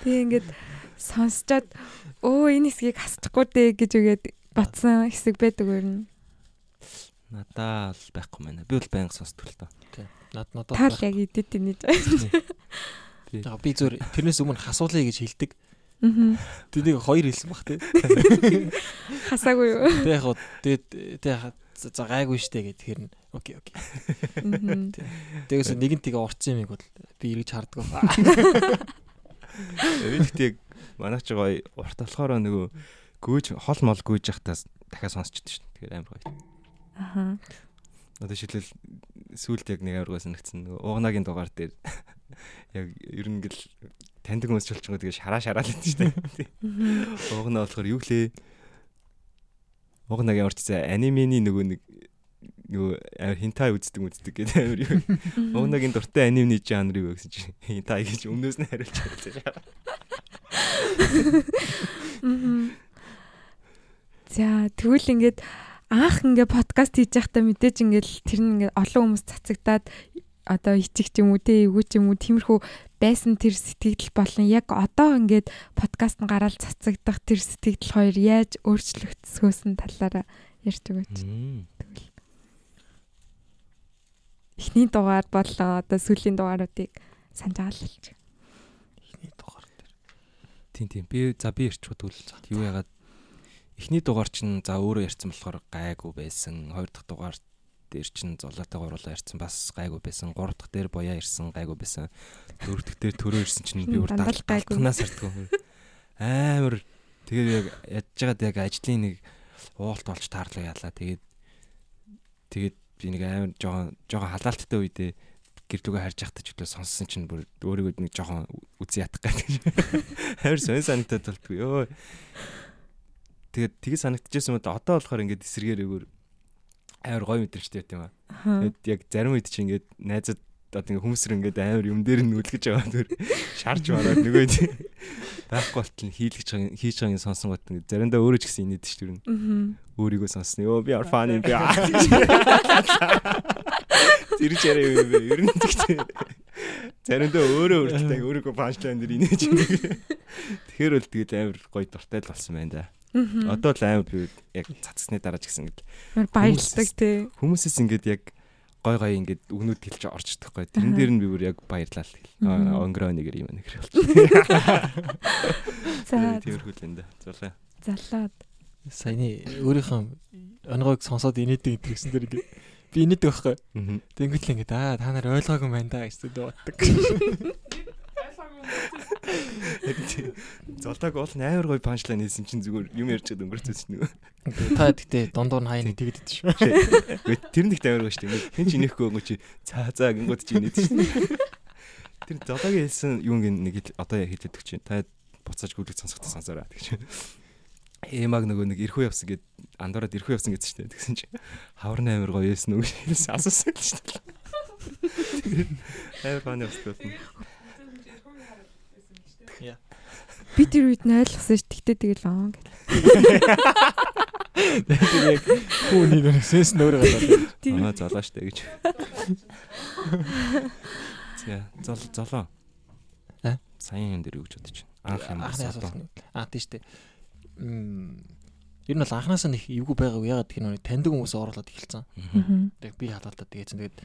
Тэгээ ингээд сонсчоод өө энэ хэсгийг хасчихгүй дээ гэж үгээд батсан хэсэг байдаг өөр нь. Надаа л байхгүй мэнэ. Би бол байнга сонсдог л доо. Над надад Тал яг идэт энэ. Яг би зөв тэрнээс өмнө хасуулъя гэж хэлдэг. Аа. Тэнийг хоёр хэлсэн баг тий. *laughs* Хасаагүй юу? Тэг яг тэгээд тэг за гайгүй штэ гэд тэр нь окей окей. Тэгээс нэгэнтийг урцсан юмыг бол би эргэж харддаг. Өөрөлт яг манайч гоё урт болохоор нөгөө гүйж хол мол гүйж явахтаас дахиад сонсчихдээ шүү. Тэгэхээр амар гоё. Аха. Одоо шилэл сүулт яг нэг аваргаа санагдсан. Нөгөө уугнагийн дугаар дээр *laughs* яг ер нь гэл таньдаг хүмүүс ч болчихгоо тэгээ шараа шараа л гэдэг шүү дээ. Уугнаа болохоор юу лээ? Уугнагийн орчцаа анимений нөгөө нэг нөгөө амар хинтай үздэг үздэг гэдэг амар юу. Уугнагийн *laughs* дуртай анимны жанр юу гэсэн чинь *laughs* хинтай гэж өмнөөс нь хариулж байгаа. За тэгвэл ингээд анх ингээд подкаст хийж байхдаа мэдээж ингээд тэр нь ингээд олон хүмүүс цацагдаад одоо ичих ч юм уу те эвгүй ч юм уу тиймэрхүү байсан тэр сэтгэл болон яг одоо ингээд подкаст нь гараад цацагдах тэр сэтгэл хоёр яаж өөрчлөгдсгөөсөн талаараа ярьж өгөөч. Эхний дугаар болон одоо сүүлийн дугааруудыг санаж агаалж. Эхний дугаар дээр. Тийм тийм. Би за би ярьчих тэгвэл юу ягаад эхний дугаар чинь за өөрөө ярьсан болохоор гайгүй байсан. Хоёр дахь дугаар дээр чинь золоотой гуруулаа ярьсан бас гайгүй байсан. Гурав дахь дээр бояа ирсэн гайгүй байсан. Дөрөв дахь дээр төрөө ирсэн чинь би бүр далтнаас артгүй. Амар тэгээд яг ядж байгаад яг ажлын нэг уулт болж таарлаа яалаа. Тэгээд тэгээд би нэг амар жоохон жоохон халаалттай үедээ гэрлүүгээ харж байхдаа ч үлээ сонссон чинь бүр өөрийгөө нэг жоохон үзий ятах гэдэг. Амар сонь санагдаад болтгүй ёо. Тэгээд тэгээ санагдчихсан юм да одоо болохоор ингээд эсэргээр өгөр амар гоё мэдрэмжтэй байт юм аа. Аха. Тэгэд яг зарим үед чи ингээд найзад одоо ингээд хүмүүсэр ингээд амар юм дээр нь нүлгэж байгаа түр шарж мараад нөгөө нь байхгүй болтол хийлгэж байгаа хийж байгааг сонсон гот ингээд заримдаа өөрөө ч гэсэн инээд ш Мгм. өөрийгөө сонсно. Йоо би are funny би. Зэрэг яриа юм бэ? Ер нь тэгтээ. Заримдаа өөрөө өөртөө өөрийгөө панчлайн дээр инээж юм. Тэгэхээр бол тэгээд амар гоё дуртай л болсон байна да. Мгм. Одоо л амар би яг цацсны дараа ч гэсэн Амар баярлдаг тий. хүмүүсээс ингээд яг гой гой ингээд өгнүүд хэлж орж идэхгүй. Тэрэн дээр нь би бүр яг баярлал хэл. Онгроо нэг юм нэг болчихсон. *laughs* За Тэрхүү л энэ. Зулаа. залаад. Саяны өөрийнхөө онгойг сонсоод инээдэг гэдгийгсэн дэр ингээд би инээдэг байхгүй. Тэнгүүт л ингээд аа та нар ойлгоогүй юм байна да гэж боддог. *laughs* Золдог бол амар гоё панчлайн хийсэн чинь зүгээр юм ярьж чад өнгөрцөөс нэг. Та гэхдээ дундуур нь хаяа тэгдэд шүү. Тэр нь их амар гоё шүү дээ. Хэн ч инехгүй байгаа чи цаа цаа гингууд чи инээд шүү дээ. Тэр зологийн хэлсэн юу нэг одоо яг хэлээд өгч чинь. Та буцааж гүйлэг сонсохтой сонсоорой гэж. Эмаг нөгөө нэг эрхүү явсан гэд андуураад эрхүү явсан гэсэн чинь тэгсэн чи хаврын амар гоё байсан үг хэлсэн асуусан шүү дээ. Амар фаны өсгөл. Би тэр үед нь ойлгосон ш. Тэгтээ тэгэл аа гэл. Тэр яг хүүний нэг сенс нөөрэ гадаад. Аа золоо штэ гэж. За зол золоо. А? Саяын юм дээр юу гэж бодож байна? Анх юм асуулт. Аа тийм шүү дээ. Мм. Ер нь бол анханасаа нэг эвгүй байгааг ягаад гэх нэг таньдаг хүмүүс оруулаад эхэлсэн. Яг би халаалтаа тэгээсэн. Тэгээд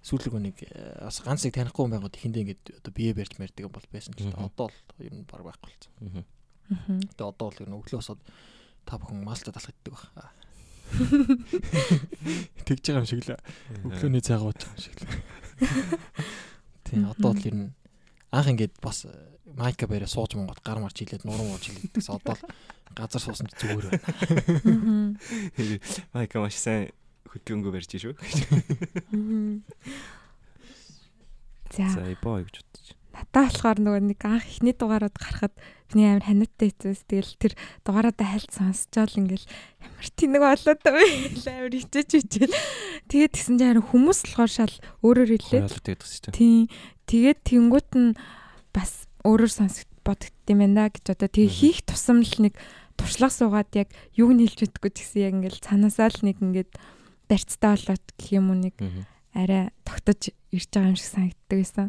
сүүлэг нэг э, бас ганц нэг танихгүй хүн байгаад ихэндээ ингээд одоо бие барьж мэрдэг юм бол байсан ч одоо л ер нь баг байхгүй болсон. Тэгээд одоо бол ер нь өглөө босоод та бүхэн малта талах иддэг баг. Аа. *laughs* Тэгж байгаа юм шиг л өглөөний ууж байгаа юм шиг л. *laughs* Тийм одоо л ер нь анх ингээд бас э, майка бариа сууж монгод гар марч хилээд нуран ууж хилээд гэсэн одоо л газар суусан ч зүгээр байна. *laughs* Майка маш сайн хөдөлгөөнгөө барьж шүү. За За боо гэж бодож. надаа болохоор нөгөө нэг анх ихний дугаарууд гарахад миний амар ханиттай хэвчээс тэгэл тэр дугаараадаа хальт сонсчоол ингээл ямар тэнэг болоод юм амар хичээж хичээл тэгээд тэгсэн чинь харин хүмүүс болохоор шал өөрөөр дээ. тийм тэгээд тэнгуут нь бас өөрөөр сонсох юм байна гэж одоо тэгээ Мгм. хийх тусам л нэг туршлага суугаад яг юг нь хэлж өгдөггүй ч гэсэн яг ингээл цаанаасаа л нэг ингээд барьцтай болоод гэх юм уу нэг арай тогтож ирж байгаа юм шиг санагддаг байсан.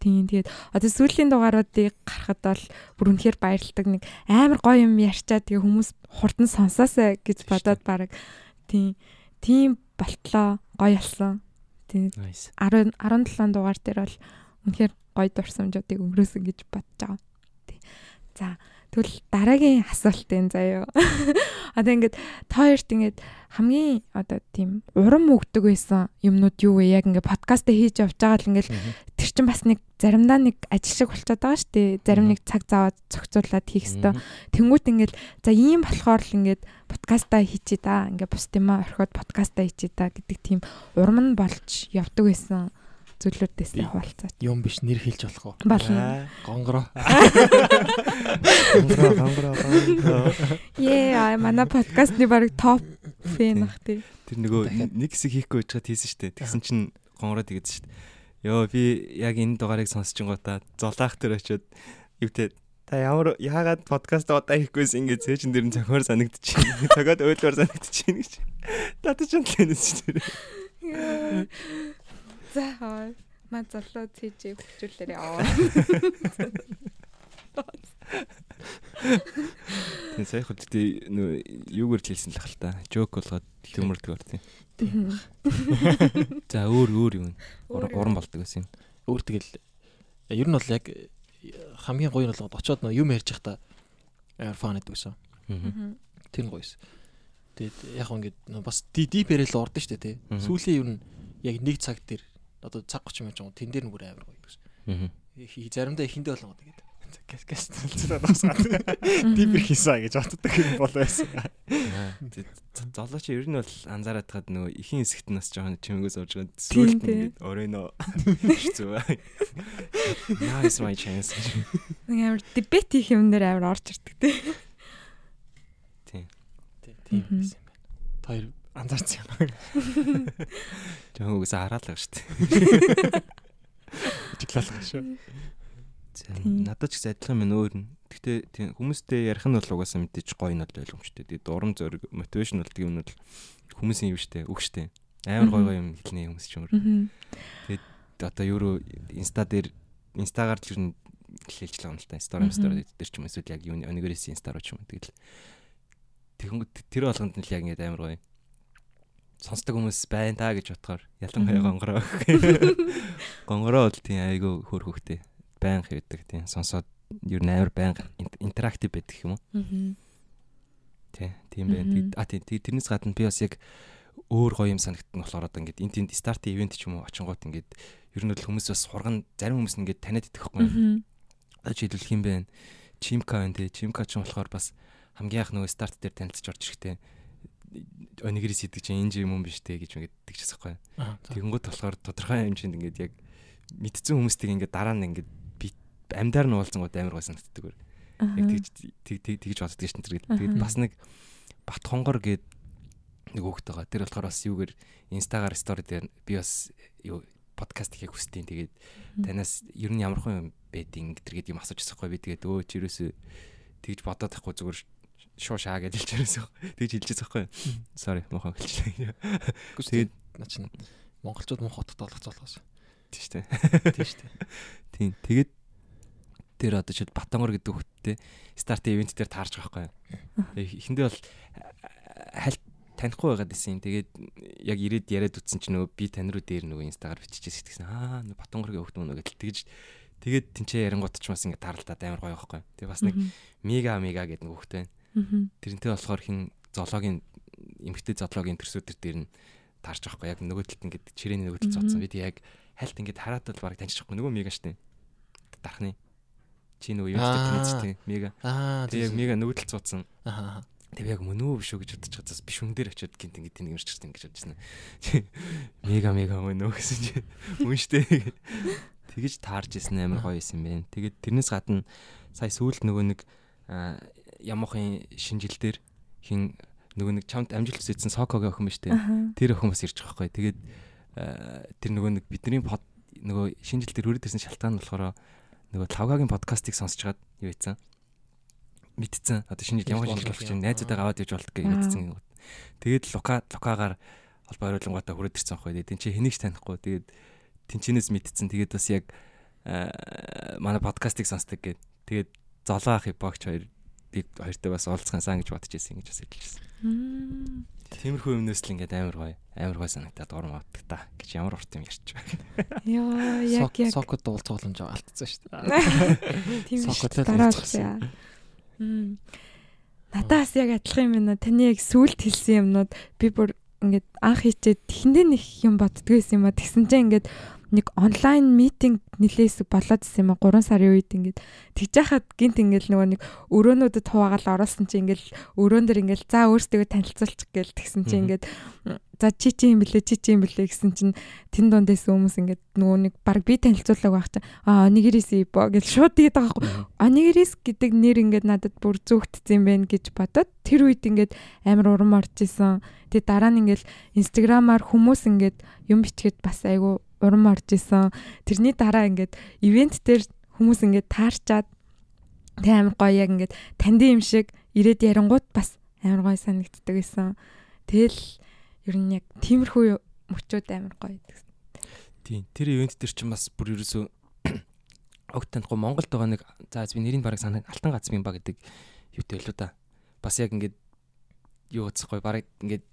Тийм тэгээд одоо сүүлийн дугааруудыг гарахад бол бүр үнэхээр баярлдаг нэг амар гоё юм ярьчаа тэгээ хүмүүс хурдан сонсоосаа гэж бодоод баг тийм тийм болтлоо гоё болсон. Тийм Nice. 10 17 дугаар дээр бол үнэхээр гоё дурсамжуудыг өнгөрөөсөн гэж бодож байгаа. За тэгвэл дараагийн асуулт энэ заяа. *laughs* Одоо ингээд та хоёрт ингээд хамгийн одоо тийм урам өгдөг байсан юмнууд юу вэ? Яг ингээд подкаст хийж явж байгаа л ингээд тэр чинь бас нэг заримдаа нэг ажил шиг болчиход байгаа шүү дээ. Зарим нэг цаг зав зохицуулаад хийх хэвээр. Тэнгүүт ингээд за ийм болохоор л ингээд подкастаа хийчээ да. Ингээд бус тиймээ орхиод подкастаа хийчээ да гэдэг тийм урам нь болж явдаг байсан зүйлүүдээс Би- хаваалцаач. Юм биш нэр хэлж болох уу? Болно. Гонгороо. Гонгороо, гонгороо, аа *laughs* манай подкастны баг топ фэн ах тий. Тэр нөгөө нэг хэсэг хийхгүй байжгаад хийсэн штэ. Тэгсэн чинь гонгороо тэгдэж штэ. Йоо би яг энэ дугаарыг сонсож гоо золаах тэр очиод юутэй та ямар яагаад подкаст удаа хийхгүйс ингэ цээжин дэр нь зохиор санагдчихээн. Цогоод ойлбоор санагдчихээн гэж. Татаж юм лэнэс чинь. За хаа. Маа золоо цээжээ хөвчүүлээрээ аваа. *laughs* Тэгээ сая хөл тээ нөө юугаар ч хэлсэн л хал та. Жок болгоод хэмэрдэг ор тийм. За өөр өөр юм. Өөр Уран болдог гэсэн юм. Өөр тэгэл ер нь бол яг хамгийн гоё нь бол очоод нөө юм ярьж байхдаа фан гэдэг байсан. Мгм. Тэр нь гоёс. Тэгээд яг ингээд бас дип ярил ордон штэ тий. Сүүлийн ер нь яг нэг цаг дээр одоо цаг 30 минут жоо тэн дээр нүгөр амар гоё гэсэн. Хи- Заримдаа ихэндээ болгоо тэгээд газ газ талцраа басгаад дипер хийсэн гэж боддог юм бол байсан. Аа, тэ- з- Золоо чи ер нь бол анзаараад тахад нөгөө ихийн хэсэгт нас жоохон чимгээс орж байгаа. Тийм, Сүүлд тийм. нь оройно. Зүг. Nice my chance. Нэг амар дебет хийх юм дээр амар орж ирдэг тий. Тийм. Тийм Мгм. байсан байна. Хоёр анзаарсан юм. Жоохон үгээс хараалаа шүү дээ. Жиглалах шүү. За, Тийм. Надад ч гэсэн адилхан юм өөр нь. Гэхдээ тийм хүмүүстэй ярих нь бол угаасаа мэдээж гоё нь бол ойлгомжтой. Тэгээд урам зориг мотивашн болдог юм нь бол хүмүүсийн юм штэ, үг штэ. Амар гоё гоё юм хэлнэ хүмүүс ч юм уу. Мгм. одоо юуруу инста дээр инстагаар л ер нь хэлж байгаа юм л та. Story story дээр ч юм эсвэл яг юу онигорэс инста руу ч юм тэгэл. Тэр болгонд нь л яг ингэ амар гоё. Сонсдог хүмүүс байна та гэж бодохоор ялангуяа гонгороо. *laughs* Гонгороо бол тийм айгүй хөр хөхтэй. Баян хэвдэг тийм сонсоод ер нь амар баян интерактив байдаг юм уу? Мгм. Тий, тийм байна. А тий тэрнээс гадна би бас яг өөр гоё юм санагдсан болохоор одоо ингээд энэ тэнд старт ивент ч юм уу очингууд ингээд ер нь бол хүмүүс бас хурган зарим хүмүүс нь ингээд таниад идэх байхгүй. Мгм. Одоо жишээлбэл хин бэ? Чимка байна тий. Чимка ч юм болохоор бас хамгийн анх нөгөө старт дээр танилцж орж ирэхтэй онигрис идэх чинь энэ юм юм биш те гэж ингээд тэгчихсэн байхгүй. Тэгэнгүүт болохоор тодорхой хэмжээнд ингээд яг мэдсэн хүмүүстийг ингээд дараа нь ингээд би амьдаар нь уулзсангууд амар гой санагддаг. Яг тэгж тэг- тэг- тэгж боддог шин тэр. Тэгээд бас нэг бат хонгор гээд нэг хөөхт байгаа. Тэр болохоор бас юугээр инстагаар стори дээр би бас юу подкаст хийх хүсдэг. Тэгээд танаас ер нь ямар хүн юм байдیں۔ гэдэргээд юм асууж байгаа би тэгээд өө чи юусэн тэгж бодоод тахгүй зүгээр шуу шаа гэж хэлж байсан. Тэгж хэлж байгаа байхгүй. Sorry муухай хэлчихлээ. Тэгээд наа чинь монголчууд муу хотод болох золгоос. Тийм шүү дээ. Тийм шүү дээ. Тийм. Тэгээд тэр одоо чи Батангор гэдэг хөлттэй старт ивент дээр таарч байгаа байхгүй. Эхэндээ бол хальт танихгүй байгаад байсан. Тэгээд яг ирээд яриад утсан чинь нөгөө би тань руу дээр нөгөө инстагаар биччихсэн гэсэн. Аа нөгөө Батангоргийн хөлт мөн гэж тэгж тэгээд тэнцээ ярингууд ч бас ингэ таралтаад амар гоё байхгүй. Тэгээ бас нэг мега мега гэдэг нөгөө хөлт байна. Тэрнтэй болохоор хин зоологийн эмгтэй зоологийн төрсөдөр дээр нь таарч байхгүй. Яг нөгөө талд ингэ чирээний нөгөө талд цоцсон. Би тэг яг хальт ингэ хараад бол баг таньчихгүй нөгөө мега штэ. Дархны чи нөгөө юм дээр таньцтэй мега. Аа Тэг яг мега нөгөө талд цоцсон. Аа. Тэг яг мөн үү биш үү гэж бодож чадсан. Би шүн дээр очиод гинт ингэ тэнэг юмшчихсан ингэж бодчихсон. Мега мега мөн үү гэсэн чи мөн штэ. Тэгэж таарч исэн амар гоё юм байна. Тэгээд тэрнээс гадна сая сүүлд нөгөө нэг ямуухан шинжил дээр хин нөгөө нэг чамд амжилт үзсэн сокогийн охин ба штэ. Аха. Тэр охин бас ирж байгаа байхгүй. Тэгээд аа, тэр нөгөө нэг бидний под нөгөө шинжил дээр өрөөд ирсэн шалтгаан нь болохоор нөгөө лавгагийн подкастыг сонсож чад юу ийцэн мэдсэн. Одоо шинэ жил ямар шинжил болох чинь найзуудаа аваад явж болтго гэж мэдсэн. Тэгээд лука лукагаар холбоо хариулангуудаа хүрээд ирсэн байхгүй. Тэгээд тэн чи хэнийг ч танихгүй. Тэгээд тэнчнээс мэдсэн. Тэгээд бас яг манай подкастыг сонсдог гээд тэгээд золоо ахыг багч хоёр хоёртой бас уулзгаасаа гэж бодож ирсэн гэж бас хэлж ирсэн. Тиймэрхүү юмнээс л ингээд амар гоё амар гоё санагдаад урам авдаг та гэж ямар урт юм ярьч байна. Йоо яг яг сокод уулзгууламж алдсан шүү дээ. *laughs* тийм шүү л дараа уулзсан. үсэ. Мм. Надаас яг адилхан юм байна. Таны яг сүулт хэлсэн юмнууд би бүр ингээд анх хийчээд тэхэндээ нэг юм боддгоос юм а тэгсэн чинь ингээд нэг онлайн митинг нилээс болоод ирсэн юм а 3 сарын үед ингээд тэгж яхад гинт ингээд нөгөө нэг өрөөнүүдэд хуваагаал оруулсан чинь ингээд өрөөн дээр ингээд за өөрсдөө танилцуулчих гээл тэгсэн Мгм. ингээд за чи чи юм блэ чи чи юм блэ гэсэн чинь тэн дундээс хүмүүс ингээд нөгөө нэг баг би танилцуулаг байх чинь аа нэгэрээс ипо гэж шууд тэгээд байгаа байхгүй Анигрис гэдэг нэр ингээд надад бүр зүгтцсэн юм байна гэж бодоод тэр үед ингээд амар урам орж исэн. Тэгээ дараа нь ингээд инстаграмаар хүмүүс ингээд юм бичгээд бас айгу урам орж исэн. Тэрний дараа ингээд ивент дээр хүмүүс ингээд таарчаад тэг амар гоё яг ингээд танд юм шиг ирээд ярангууд бас амар гоё санагддаг байсан. Тэгэл ер нь яг тиймэрхүү мөчүүд амар гоё байдаг. Тийм. Тэр ивент дээр чинь бас бүр ерөөсөө *coughs* огт танихгүй Монголд байгаа нэг за би нэрийг бараг санаа алтан гацмын ба гэдэг юутэй л да. Бас яг ингээд юу гэцэхгүй бараг ингээд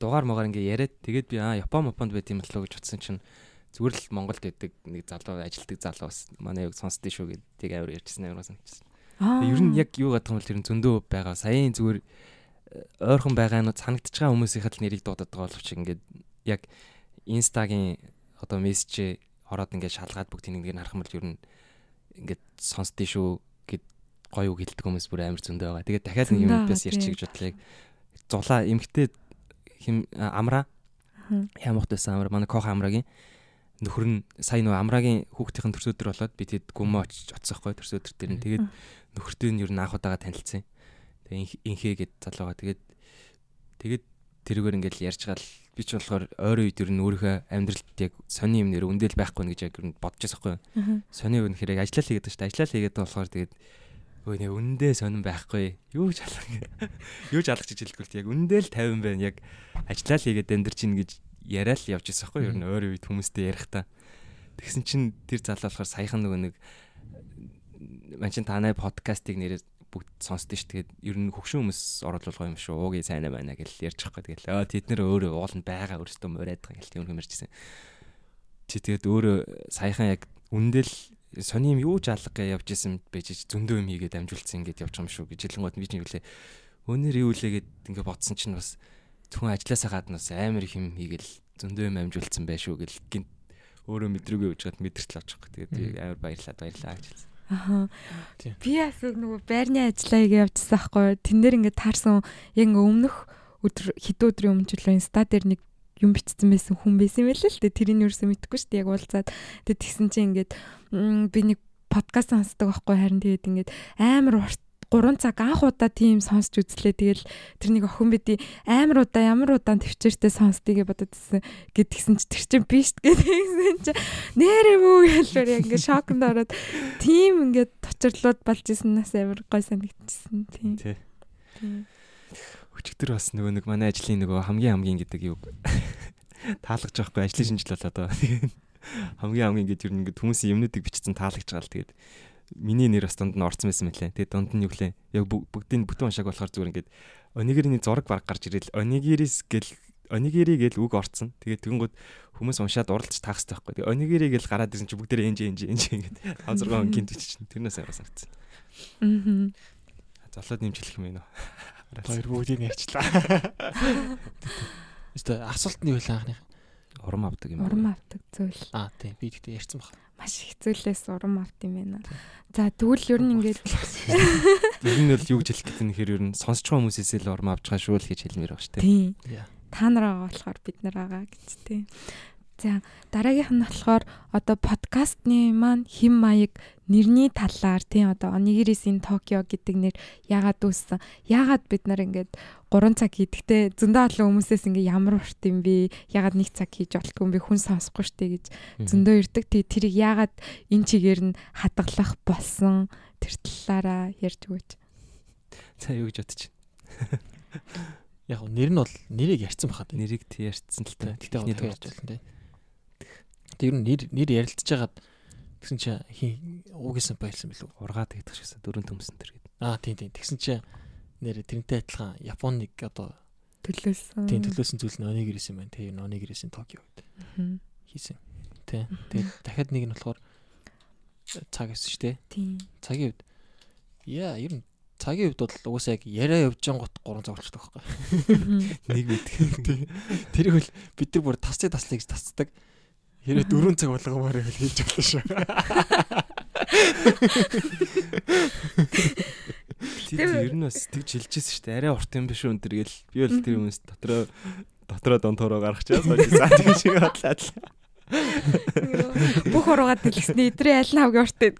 дугаар могаар ингээд яриад тэгээд би аа Япон Японд байт юм болов уу гэж утсан чинь зүгээр л Монголд байдаг нэг залуу ажилтдаг залуу бас манай яг сонсдөө шүү гэдэг тийг авир ярьжсэн амар санагдсан. Ер нь яг юу гадах юм бол тэр нь зөндөө байгаа. Саяын зүгээр э, ойрхон байгаа нь санагдаж байгаа хүмүүсийн л нэрийг дуудаад байгаа боловч ингээд яг инстагийн одоо мессеж ороод ингээд шалгаад бүгдийг нэг харах юм бол ер нь ингээд сонсдөө шүү гэд гоё үг хэлдэг хүмүүс бүр амар зөндөө байгаа. Тэгээд дахиад нэг юм бас ярьчих гэж бодлоо. Яг Зулаа эмгтээ хим а, амра Мгм. ямахт байсан амра манай кох амрагийн нөхөр нь сая нөгөө амрагийн хүүхдийн төрсөдөр болоод би тэгэд гүмөө очиж оцсохгүй төрсөдөр дээр нь тэгээд нөхөртэй нь ер нь анх удаага танилцсан. Тэгээ инх- инхээ гэд залууга тэгээд тэгээд тэрүүгээр ингээл ярьж гал би ч болохоор ойрын үед ер нь өөрийнхөө амьдралд яг сони юм нэр өндөл байхгүй нэ гэж яг ер нь бодож байсан байхгүй. Сони юу гэхээр яг ажиллаа л хийгээд байна шүү дээ. Ажиллаа л хийгээд байгаа болохоор тэгээд өө нэ үндэ сонирн байхгүй. Юу ч алах. *laughs* Юу ч алах гэж хэлэхгүй л яг үндэ л 50 байна. Яг ажиллаа л хийгээд эндэр чинь гэж яриа л явж байсан байхгүй. Ер нь ойрын үед хүмүүстэй ярих та. Тэгсэн чинь тэр залуу болохоор саяхан нөгөө нэг манчин танай подкастыг нэрээ бүгд сонсдөө ш. Тэгээд ер нь хөгшин хүмүүс оруулах юм шүү. Уугийн сайн байна гэж ярьж байгаа. Тэгэл аа тэд нэр өөрөө ууланд байгаа өөрөөсөө морайд байгаа гэл тийм юм ярьжсэн. Чи тэгээд өөрөө саяхан яг үндэл сони юм юу ч алга гэж явж исэн байж зөндөө юм хийгээд амжуулсан ингээд явж байгаа юм шүү гэж хэлэнгууд би чинь юу лээ. Өнөр юу лээ гэд ингээд бодсон чинь бас зөвхөн ажилласаа гадна бас амар их юм хийгээл зөндөө юм амжуулсан байх шүү гэл гинт өөрөө мэдрээгүй явж гад мэдэрч авч байгаа. Тэгээд би амар баярлаа баярлаа гэж хэлсэн. Аха. Тийм. Би бас яг нөгөө байрны ажиллаа хийгээ явжсан байхгүй. Тэн дээр ингээд таарсан яг ингээ өмнөх өдөр хэдэн өдрийн өмнө ч үлээ инста дээр нэг юм бичсэн байсан хүн байсан байл л дээ. Тэрийг юусэн мэдэхгүй шүү дээ. Яг уулзаад тэгээд тэгсэн чинь ингээд би нэг подкаст сонсдог байхгүй харин тэгээд ингээд амар урт 3 цаг анх удаа тийм сонсч үзлээ. Тэгэл тэр нэг охин бидий амар удаа ямар удаан төвчээртэй сонсдгийг бодод ирсэн. Гэтгсэн чи тэр чинь биш гэдгийгсэн чи нэрээ мүү гэлээр яг ингээд шокнд ороод тийм ингээд точирлууд болж исэн нас амар гой санагдчихсан тийм. Тий. Өчигдөр бас нөгөө нэг манай ажлын нөгөө хамгийн хамгийн гэдэг юу *laughs* таалгаж байгаа хгүй ажлын шинжил болоод байгаа. *laughs* Хамгийн хамгийн гэдэг юу ингээд хүмүүсийн юмнуудыг бичсэн таалагч байгаа л тэгээд миний нэр бас дунд нь орсон байсан мэлээ. Тэгээд дунд нь юу лээ. Яг бү- бүгдийн бүтэн уншааг болохоор зүгээр ингээд онигэрний зураг баг гарч ирэл онигэрис гэл онигери гэл үг орцсон. Тэгээд тэгэнгүүт хүмүүс уншаад уралж таах хэрэгтэй байхгүй. Тэгээд онигери гэл гараад ирсэн чи бүгдээ энж энж энж ингээд *laughs* 5 6 гинт бичсэн. Тэрнээс аяга санагдсан. Мгм. Золоод нэмжлэх юм байна. Хоёр *laughs* бүгдийг ярьчлаа. *laughs* Өстө асуулт нь юу вэ анхных? Урам авдаг юм. Урам авдаг зүйл. Аа тийм би тэгтээ ярьсан баг. Маш их зүйлээс урам авд юм байна. За тэгвэл ер нь ингээд Ер нь л юу гэж хэлэх гэдэг нь хэрэг ер нь сонсч байгаа хүмүүсээс л урам авч байгаа шүү л гэж хэлмээр байгаа шүү дээ. тийм та нар байгаа болохоор бид нар байгаа гэж тийм. За дараагийнх нь болохоор одоо подкастны маань хим маяг нэрний талаар тийм одоо Onigiri-ийн Токио гэдэг нэр яагаад үүссэн? Яагаад бид нар ингээд 3 цаг хийдэгтэй зөндөө олон хүмүүсээс ингээд ямар урт юм бэ? Яагаад нэг цаг хийж болтгүй юм бэ? Хүн сонсохгүй штэ гэж зөндөө ирдэг. Тэгээ тэрийг яагаад энэ чигээр нь хадгалах болсон тэр талаараа ярьж өгөөч. За юу гэж байна. *laughs* Яг нэр нь бол нэрийг ярьсан бахад. Нэрийг тий ярьцсан л та. Тэгтээ яг ярьж байна тий. Тэг ер нь нэр нэр ярилцж хагаад тэгсэн чи хин уугийнсан байлсан билүү? ургаад гэдэг шигсэн дөрөв төмсөн тэр гэдэг. Аа тийм тийм. Тэгсэн чи нэр тэрнтэй адилхан Японыг одоо Төлөөсөн. тийм төлөөсөн зүйл нь Onigiri-сэн байна. Тэгээ Onigiri-сэн Токио гэдэг хийсэн. Тэ. Тэгээд дахиад нэг нь болохоор цаг гэсэн шүү дээ. Тийм. Цагийн үед яа ер нь цагийн үед бол угаасаа яг яриа явж гот гурван зогсчихдаг байхгүй. Нэг мэдээ. Тэрийг бол бид нар бүр тасцыг таслаа гэж тасцдаг. Хэрэг дөрөв цаг болгоомоор байвал хийж болно шүү. Тэр ер нь бас тэгж хэлжсэн шүү дээ. Арай урт юм биш үү энэ гэл. Би бол тэр хүмүүс дотроо дотроо донтороо гаргачаа сууж заа тийм шиг бодлаа. Бүх уруугаад дэлгэснээ эдрээ аль нь хамгийн урт гэдэг.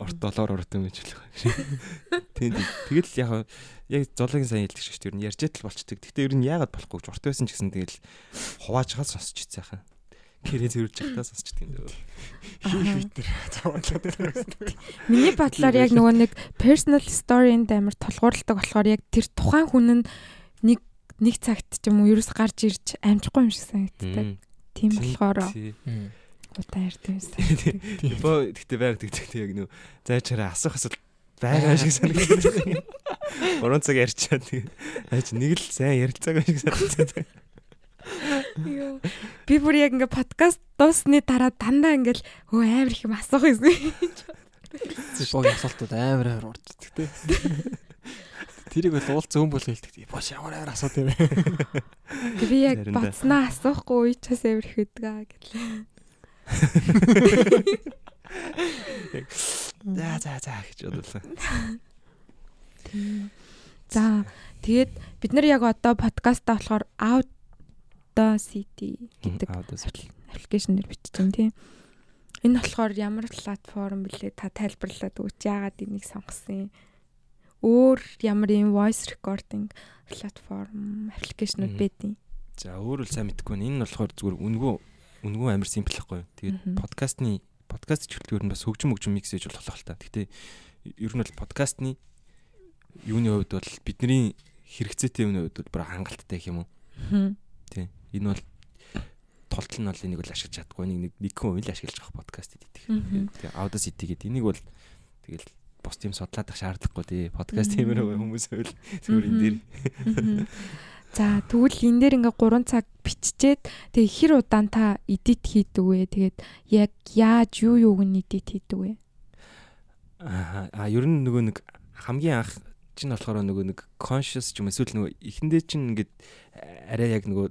Орт долоор урт юм гэж хэлэх. Тийм. Тэгэл яг яг зоологийн сайн хэлдэг шүү дээ. Ер нь ярьж тал болчдөг. Гэхдээ ер нь яагаад болохгүй ч урт байсан ч гэсэн тэгэл хувааж хаад сонсч ийцсэн хаа. Гэрээ зөрүүлж явахтаа сонсчдөг юм дөө. Хийх битэр цаавчлаад байсан. Миний бодлоор яг нөгөө нэг personal story-нд амар толгуурладаг болохоор яг тэр тухайн хүн нь нэг нэг цагт ч юм уу ерөөс гарч ирж амжихгүй юм шиг санагддаг. Тийм болохоор удаа ярьдаг байсан. Боо гэхдээ байгаад тэгдэг яг нөө зайчаараа асуух асуулт байгаа шиг санагддаг. 3 цаг ярьчаад тэгээ. Аач нэг л сайн ярилцаагүй шиг санагддаг. Йоо. Би бүр яг ингээ подкаст дуусны дараа дандаа ингээл өө амар их юм асуух юм. Богийн асуултууд амар амар урддаг те. Тэрийг бол уулзсан хүн бол хэлдэг. Бош ямар амар асуулт юм бэ? Би яг бацнаа асуухгүй уучаас амар их өгдөг аа гэтлээ. За за за гэж бодлоо. За тэгээд бид нар яг одоо подкастаа болохоор Audacity гэдэг аппликейшнээр бичиж байна тийм. Энэ болохоор ямар платформ блэ та тайлбарлаад өгч яагаад энийг сонгосон юм? Өөр ямар юм voice recording платформ аппликейшнуд байдیں۔ За өөр л сайн мэдэхгүй. Энэ нь болохоор зүгээр үнгүү үнгүү амар симпл байхгүй. Тэгээд подкастны подкаст хөтөлбөр нь бас хөгжим хөгжим микс хийж болох л та. Гэхдээ ер нь бол подкастны юуны хувьд бол бидний хэрэгцээтэй юмны хувьд бол бүр хангалттай гэх юм уу? Тийм. Энэ бол толтол нь бол энийг бол ашиглаж чадахгүй. Нэг нэг хүн л ашиглаж байгаа подкаст. Мгм. Тэгээ Audacity гэдэг энийг бол тэгэл бус тийм судлаадах шаардлагагүй тий. Подкаст тиймэр хүмүүс байвал зүгээр энэ Мгм. За тэгвэл энэ дээр ингээ 3 цаг биччихээд тэгээ хэр удаан та эдит хийдэг вэ? Тэгээд яг яаж юу юуг нь эдит хийдэг вэ? Аа ер нь нөгөө нэг хамгийн анх чинь болохоор нөгөө нэг conscious ч юм уу эсвэл нөгөө эхэндээ чинь ингээд арай яг нөгөө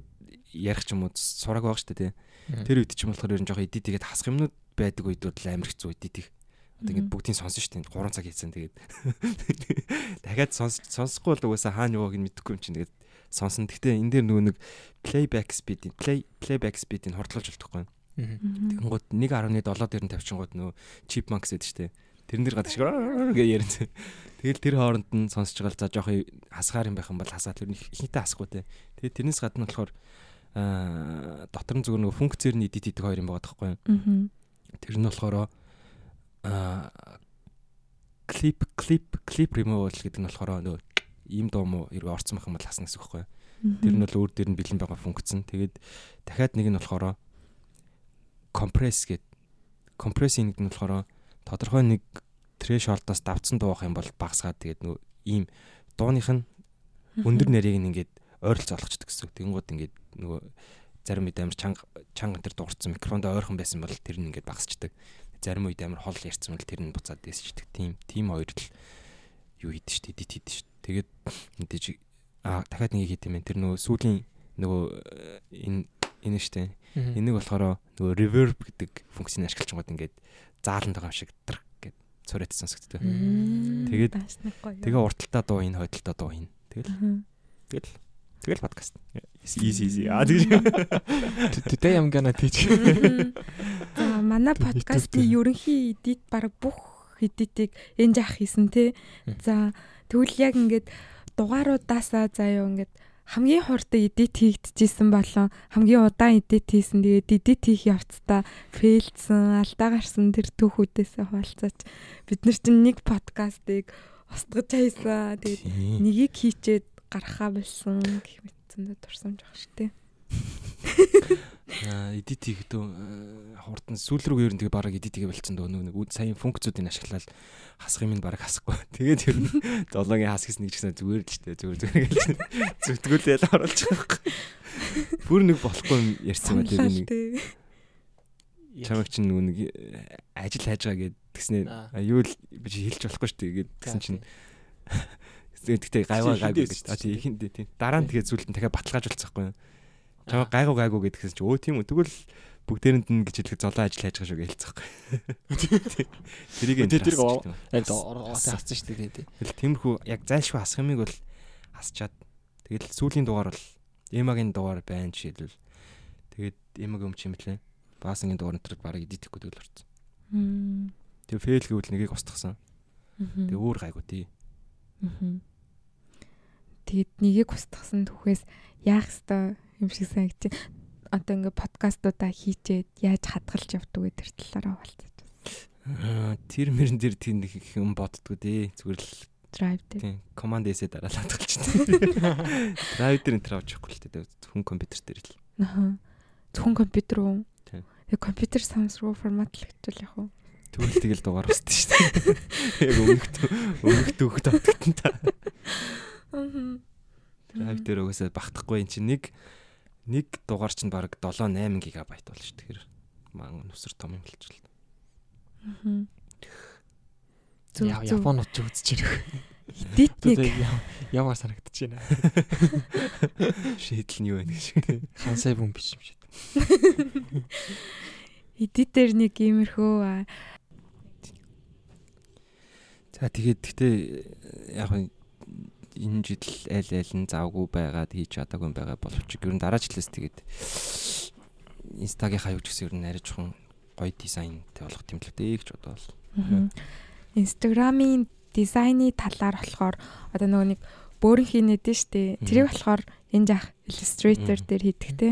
ярих ч юм уу сураг байгаа шүү дээ тий. Тэр үед чинь болохоор ер нь жоохон эдит тэгээд хасах юмнууд байдаг үед бол амар хэцүү эдит их. Одоо ингээд бүгдийг сонсон шүү дээ. 3 цаг хийсэн тэгээд *laughs* дахиад сонс сонсохгүй бол угаасаа хаана явааг нь мэдэхгүй юм чинь тэгээд сонсон. Гэхдээ энэ дээр нөгөө нэг playback speed play playback speed-ийг хордлуулж болтохгүй. Тэнгууд 1.7 дээр нь тавьчихгууд нөгөө chipmunks гэдэг шүү дээ. Тэрэн дээр гадаг шиг гэж ярин. Тэгэл тэр хооронд нь сонсож байгаа л за жоох хасгаар юм байх юм бол хасаа тэр ихэнхдээ хасахгүй те. Тэгээд тэрнээс гадна болохоор аа дотор нь зүгээр нөгөө функцээр нь эдит хийдэг хоёр юм байгаа байхгүй юу? Тэр нь болохоор аа clip clip clip removal гэдэг нь болохоор нөгөө ийм дуу мó хэрэг орцсон байх юм бол хасна гэсэн үг байхгүй? Тэр нь бол өөр дээр нь бэлэн байгаа функц нь. Тэгээд дахиад нэг нь болохоор compress гэдэг компрессинг гэдэг нь болохоор тодорхой нэг threshold-оос давцсан дуух юм бол багасгаад тэгээд нөгөө ийм дууных нь өндөр нарийг нь ингээд ойролцоо олгочдөг гэсэн. Тэнгууд ингээд нөгөө зарим үед амар чанга чанга тэр дуурцсан микрофонд ойрхон байсан бол тэр нь ингээд багасчдаг. Зарим үед амар хол ярьсан бол тэр нь буцаад дээсчдэг. Тийм тийм хоёр л юу хийдэж штэ эдит хийдэж штэ. Тэгээд мэдээж аа дахиад нэг хийх юм байна. Тэр нөгөө сүүлийн нөгөө энэ энэ штэ. Энийг болохоор нөгөө reverb гэдэг функцийг ашиглаж байгаа ингээд зааланд байгаа шиг дэр гэд цорот сонсогддог. Тэгээд-. Тэгээ урталтаа дуу ин хойдолтоо дуу ин. Тэгэл тэгэл тэгэл подкаст. Easy easy. Аа тэгж. Today I'm gonna teach. За манай Тэр YouTube-тэй. ерөнхий эдит баг бүх эдитийг энэ жаах хийсэн. Мм. За тэгвэл яг ингээд дугааруудаасаа заяа ингээд хамгийн хурдан эдит хийгдчихсэн болон хамгийн удаан эдит хийсэн тэгээд эдит хийх явцдаа фейлдсэн алдаа гарсан тэр түүхүүдээс хуваалцаач бид нар чинь нэг подкастыг устгаж хайсан. Тэгээд Тийм. нэгийг хийчээд гарахаа болсон гэх мэтсэндээ турсамж байгаа шүү дээ. *laughs* Аа эдит хийхдээ хурдан сүүл рүү ер нь тэгээ бараг эдит хийгээ болчихсон дөө нэг сайн функцүүдийг ашиглаад хасах юм нь бараг хасахгүй. *laughs* Тэгээд ер нь долоогийн хас гэсэн нэг ч гэсэн зүгээр л ч дээ зүгээр зүгээр гэж *laughs* зүтгүүлээл оруулж байгаа байхгүй. Бүр нэг болохгүй юм ярьсан ба тэгээ нэг чамаг чинь нөгөө нэг э, ажил хайж байгаа гэд а, юу л би хэлж болохгүй шүү дээ гэд тэгсэн чинь *laughs* тэгтээ гайваа ихэндээ гэж. А тий ихэндээ тий. Дараа нь тэгээ зүйлтэн дахиад баталгааж болцсохгүй юу. Чамаа гайгүй гайгүй гэдгээс чи өө тийм үү тэгвэл бүгдээрэнд нь гэж хэлэх золоо ажил хайж байгаа шүү гэж хэлцэхгүй. *laughs* Тэрийг энэ Тэр-. Аль ороотой хассан шүү дээ тий. Тэгэл тиймэрхүү яг зайлшгүй хасах юмыг бол хасчаад тэгэл сүүлийн дугаар бол эмагийн дугаар байна жишээлбэл тэгээд эмаг өмч юм блэ. Баасангийн дугаар нэтрээд бараг эдитэхгүй тэгэл орсон. Тэгээ фейл гэвэл нэгийг устгасан. Тэгээ өөр гайгүй тий. Тэгэд нэгийг устгасан түүхээс яах ёстой юм шиг санагдчих. Одоо ингээ подкастуудаа хийчээд яаж хадгалж явдаг вэ тэр талаараа. Аа, Тэр мөрөн дээр тийм нэг юм боддгоо дээ. Зүгээр л Drive дээр. тийм команд эсэ дараалаад галчтай. Драйв *laughs* дээр энэ авчихгүй л дээ. Хүн компьютер дээр л. Аха. Зөвхөн компьютер үү? Тийм. Тэгээ компьютер sounds руу форматлагдчихвал яг уу. Тэгвэл тэгэл дугаар устдаг шүү дээ. Яг өмнөхд өмнөхд өгд автагтан та. Аа. Драйв дээр угаасаа багтахгүй эн чинь нэг нэг дугаар чинь баг 7 8 гигабайт болно шүү. Тэгэхээр маань нүсэр том юм. Аа. Зүг Я- зүг. Японууд ч үзэж ирэх. Эдит нэг ямар санагдаж байна. *laughs* Шийдэл нь юу вэ гэж. *laughs* Хансай бүм биш юм шиг. *laughs* эдитээр нэг иймэрхүү аа, За тэгээд гэхдээ яг нь энэ жил аль аль нь завгүй байгаад хийж чадаагүй байгаа боловч ер нь дараа жилээс тэгээд инстагийнхаа юу ч гэсэн ер нь арай жоохон гоё дизайнтэй болох тэмдэглэдэг гэж бодвол. Инстаграмын дизайны талаар болохоор одоо нөгөө нэг бөөрн хийнэдэн штэ. Тэрийг болохоор энэ жах Illustrator дээр хийдэг те.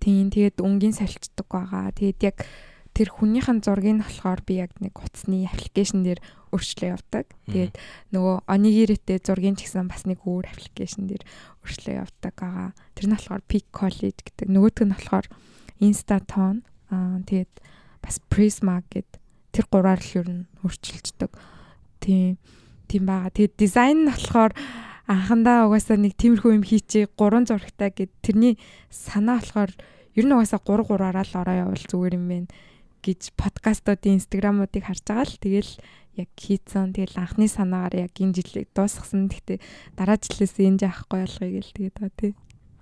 Тийм тэгээд өнгийн солилцдог байгаа. Тэгээд яг тэр хүнийхэн зургийг нь болохоор би яг нэг утасны аппликейшн дээр өөрчлөө явдаг. Тэгээд нөгөө Onigiri-тэй зургийн ч гэсэн бас нэг өөр аппликейшн дээр өөрчлөө явдаг байгаа. Тэр нь болохоор Peak College гэдэг. Нөгөөтг нь болохоор Instaton. Аа тэгээд бас Prisma гэдэг тэр гураар л ер нь өөрчилждэг. Тийм тийм байгаа. Тэгээд дизайн нь болохоор анхандаа угаасаа нэг тиймэрхүү юм хийчээ гурван зурагтай гэд тэрний санаа болохоор ер нь угаасаа 3 3-аараа л ороо явал зүгээр юм байна гэж подкастуудын инстаграмуудыг харж байгаа л тэгэл яг хийцэн тэгэл анхны санаагаар яг энэ жилийг дуусгасан. Гэхдээ дараа жилээс энэ жаахгүй болгоё гэл тэгээд байгаа тий.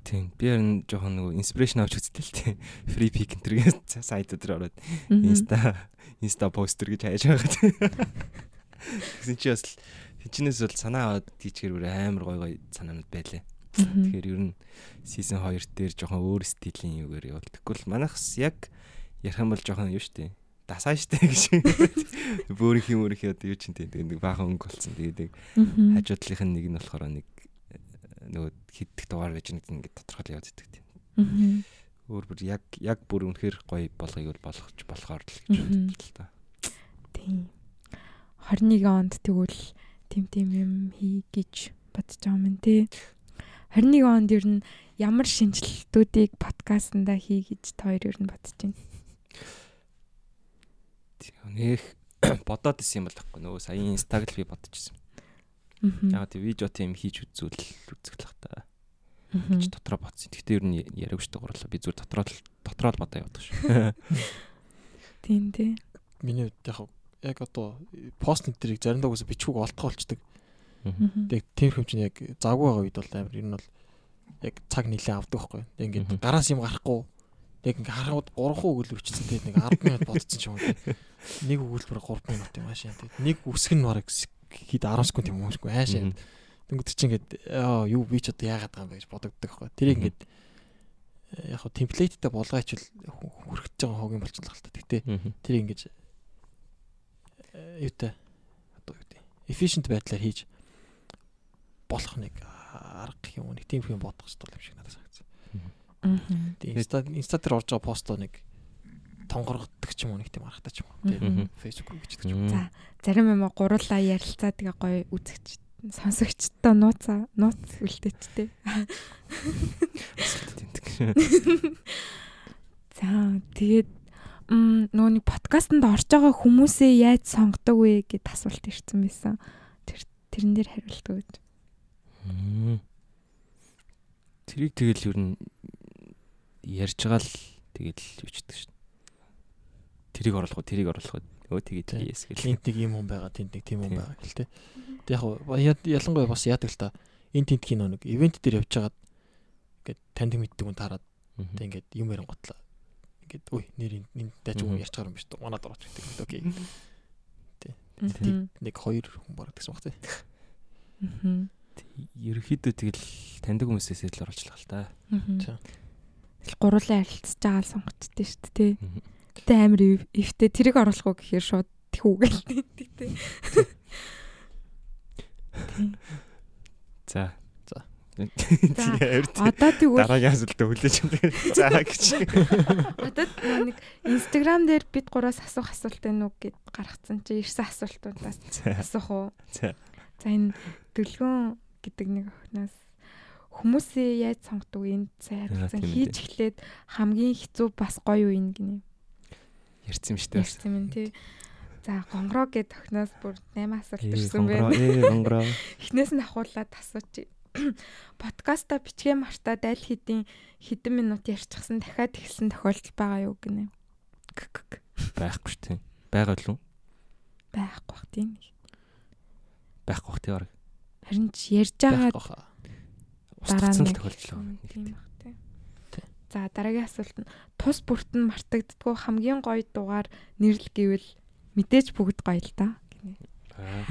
Тийм. Би харин жоохон нөгөө инспирэшн авч үзтээ л тийм. Free pick энэ сайт дээр ороод инста инста постэр гэж хайж байгаа. Тэгсэн чи бас л тэнчнээс бол санаа аваад тийчгэр бүр амар гой гой санаанууд байлаа. Тэгэхээр ер нь season 2 дээр жоохон өөр стилийн юугаар явал. Тэгвэл манайхс яг ярих юм бол жоохон юу штэ. Дасаа штэ гэж. Бөөрийнх юм өөрийнх одоо юу ч юм тийм нэг баахан өнгө болсон. Тэгээд Мгм. хажуудлынх нь нэг нь болохоор нэг э, нөгөө хиддэг дугаар байж нэг ингэ тодорхойл яваад идэг тийм. Өөр бүр яг яг бүр үнэхээр гоё болгоёг бол болгож болохоор л гэж боддог л та. Тийм. 21 онд тэгвэл тим тим юм хий гэж бодож байгаа юм тий. 21 онд ер нь ямар шинжилтүүдийг подкастнда хий гэж та хоёр ер нь бодож байна. Нэх *coughs* бодоод исэн юм бол тахгүй нөгөө сая инстаг л би бодчихсон. Мгм. Яг тийм видео тийм хийж үзүүл үзэх л та. Гэж дотроо бодсон. Гэхдээ ер нь яриаг штэ гурлаа. Би зүгээр дотроо дотроо л бодоо явдаг шүү. *laughs* Тийм тий. Миний хувьд яг яг одоо пост нэрийг заримдаа үгүй бичгүүг олдох болчдөг. Яг тийм юм чинь яг завгүй байгаа үед бол амар ер нь бол яг цаг нилээ авдаг байхгүй. Тэг ингээд гараас юм гарахгүй яг ингээд харахад 3 өгүүлбэр бичсэн. Тэгээд нэг 10 минут бодсон ч юм уу. Нэг өгүүлбэр 3 минут юм аашаа. Тэгээд нэг үсэг нь бараг хэд 10 секунд юм уу шүү аашаа. Тэнгүүд чи ингээд юу би ч одоо яагаад байгаа юм бэ гэж бодогддог байхгүй. Тэр ингээд э, яг хөө темплейттэй болгоочвол хүрхэж байгаа хог юм болчихлоо л та. Гэтэ тэр ингэж э, юутай одоо юу гэдэг efficient байдлаар хийж болох нэг арга юм уу нэг тийм юм бодох хэрэгтэй юм шиг надад санагдсан. Тэгээ инста инста дээр орж байгаа постоо нэг тонгоргодог ч юм уу нэг тийм ч юм уу. Тийм гэж гэдэг ч юм. За зарим юм гурлаа ярилцаа тэгээ гоё үзэгч сонсогчтой нууцаа нууц үлдээчтэй. *laughs* За тэгээд нэг подкастт орж байгаа хүмүүсээ яаж сонгодог вэ гэд асуулт ирсэн байсан. Тэр тэрэн дээр хариулт өгөөч. Тэрийг тэгэл ер нь ярьж байгаа л тэгэл гэдэг шин. Тэрийг оруулах уу, тэрийг оруулах уу. Өө тэгээд yes гэл. Энд нэг юм хүн байгаа, тэнд нэг тийм хүн байгаа гэл те. Тэг яг ялангуяа бас яадаг л та. Энд тент кино нэг ивент дээр явж байгаад ингээд танд мэддэг хүн таарад тэг ингээд юм ярин готлаа. Ингээд ой нэр энэ дайч хүн ярьж байгаа юм биш үү? Манад орооч гэдэг. Окей. Мгм. Нэг хоёр хүн бараг гэсэн баг те. Мгм. Ерөнхийдөө тэгэл таньдаг хүмүүсээс л оруулчлаа л та. Мгм. Гурлаа ярилцж байгаа л сонгочтой шүү дээ тий. Гэтэ амар ивтэй тэрийг оруулах уу гэхээр шууд түүгээл тийдэг *laughs* тий. *laughs* За. За. Одоо тэгвэл Дараагийн асуултаа хүлээж авдаг. За гэж. *laughs* одоо нэг Instagram дээр бид гураас асуух асуулт байна уу гэд гаргацсан чи ирсэн асуултуудаас асуух уу? За. За энэ дөлгөөн гэдэг нэг охиноос хүмүүсээ яаж сонгодог энд Аа, харилцан тийм хийж эхлээд хамгийн хэцүү бас гоё үе гинэ. Ярьсан юм шүү дээ. Ярьсан юм тий. За гонгороо гэд охиноос бүр 8 асуулт ирсэн байна. гонгороо. *laughs* Эхнээс нь ахуулаад асуучих. *clears throat* Подкаста бичгээ мартаад аль хэдийн хэдэн минут ярьчихсан дахиад ихсэн тохиолдол байгаа юу гинэ. Байхгүй шүү дээ. Байгаа л үү? Байхгүй бах тийм. Байхгүй бах тий баг. Харин ч ярьж байгаа Хаа. Устгацсан л нэг тохиолдлоо. Тийм. За дараагийн асуулт нь тус бүрт нь мартагддггүй хамгийн гоё дугаар нэрлэл гэвэл мэдээж бүгд гоё л да. гинэ. Аа.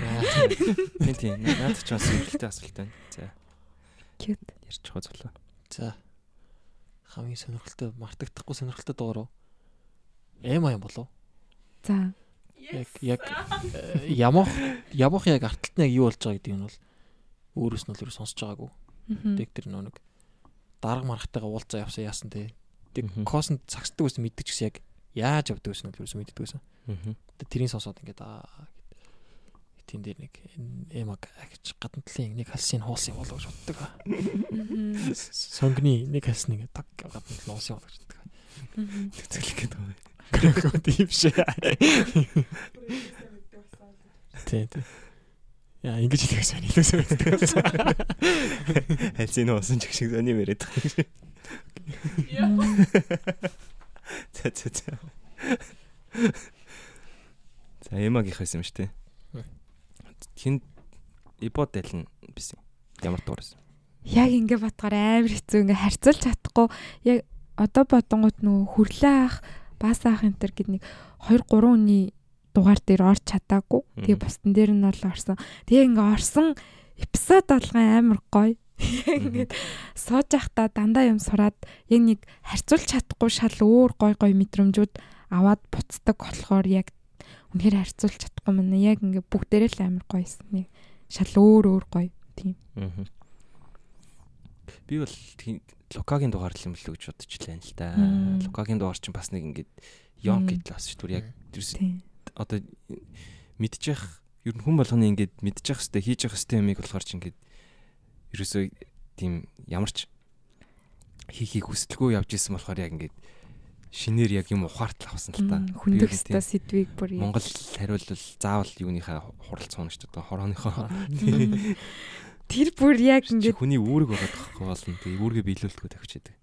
Тийм тийм. Наад ч бас эргэлтэй асуулт байна. За. Cute. Ярьж байгаа зүйлээ. За. Хамгийн сонирхолтой мартагдахгүй сонирхолтой дугаар уу? Эм аян болов. За. Яг яг э, ямах ямах яг арталт нь яг юу болж байгаа гэдэг нь бол өөрөөс нь л юу сонсож байгаагүй. Тэг тэр нөө нэг дарга маргатайгаа уулзаа явсан яасан те. Тэг косонд цагсдаг байсан мэддэг гэсэн яг яаж явдаг байсан нь ерөөсөө мэддэг. Аа. Тэг тэрийн сонсоод ингээд аа гэд. Тин дээр нэг эмаг агч гадна талын нэг халсын хуулсын болгож боддог. Мгм. Сонгны нэг халс нэг таг гадна талын хуулсын болгож боддог. Мгм. Тэцгэлэх гэдэг юм. Грэхөө тийм шээ. Тий, тий. Яа, ингэж хэлээс байна. Илээс байна. Хальсын нуусан ч шиг сони мэрэд. За за за. За эмагийнх байсан юм шүү дээ. Хин ибод дэлэн бисэн. Ямар дуурсан. Яг ингэ батгаар амар хэцүү ингэ харьцуулж чадахгүй яг одоо бодонгууд нөгөө хүрлээ ах бас ах энэ төр гэд нэг 2 3 өний дугаар дээр орч чадаагүй. Тэгээ бусдын дээр нь бол орсон. Тэгээ ингээ орсон эпизод болгон амар гоё. *laughs* Ингээд сууж явахдаа дандаа юм сураад яг нэг харьцуулж чадахгүй шал өөр гой гой мэдрэмжүүд аваад буцдаг болохоор яг үнэхээр харьцуулж чадахгүй мэнэ яг ингээ бүгдээрээ л амар гоёсэн нэг шал өөр өөр гоё. Аа. Би бол тийм Лукагийн дугаар л юм л гэж бодож байна л да. Лукагийн дугаар чинь бас нэг ингээд Йон Мм. гэтэл бас шүү дээ. Яг Тийм. Одоо мэдчих ер нь хүн болгоны ингээд мэдчих хэвээр хийж явах хэвээр юмыг болохоор чи ингээд ерөөсөө тийм ямар ч хийхийг хүсэлгүй явж исэн болохоор яг ингээд шинээр яг юм ухаартал авсан л та. Хүндэх өстө сэдвийг бүр яг- Монгол хариулвал заавал юуныхаа хурал цуунах ч одоо хорооныхоо. Тэр бүр яг ингээд хүний үүрэг байгаа тоххой болно. Тэгээ үүргээ биелүүлэлтгүй тавьчихдаг.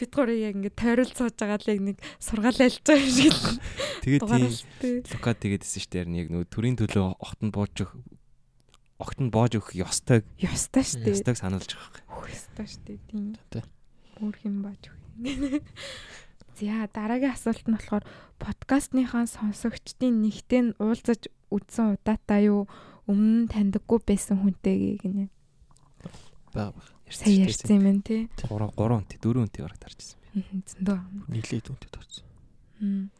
Бид гурыг яг ингээд тойрол сууж байгаа л яг нэг сургаал айлж байгаа шиг л Тэгээд тийм. Лука тэгээдсэн шүү дээ. Яг нөгөө төрийн төлөө нь бууж өгөх огт нь боож өгөх ёстой Ёстой штэ. ёстойг сануулж байгаа. Хөх ёстой штэ тийм. Тэ. Өөр хэм бааж өгье. *laughs* За дараагийн асуулт нь болохоор подкастныхаа сонсогчдын нэгтэй нь уулзаж үзсэн удаатай юу өмнө нь таньдаггүй байсан хүнтэйгээ гинэ. Баа. Сайн ярьсан юм байна тий. 3 3 унт 4 унтыг бараг тарчсан. Мгм, Зөндөө. Нийлээд үнтэй таарсан. Мм.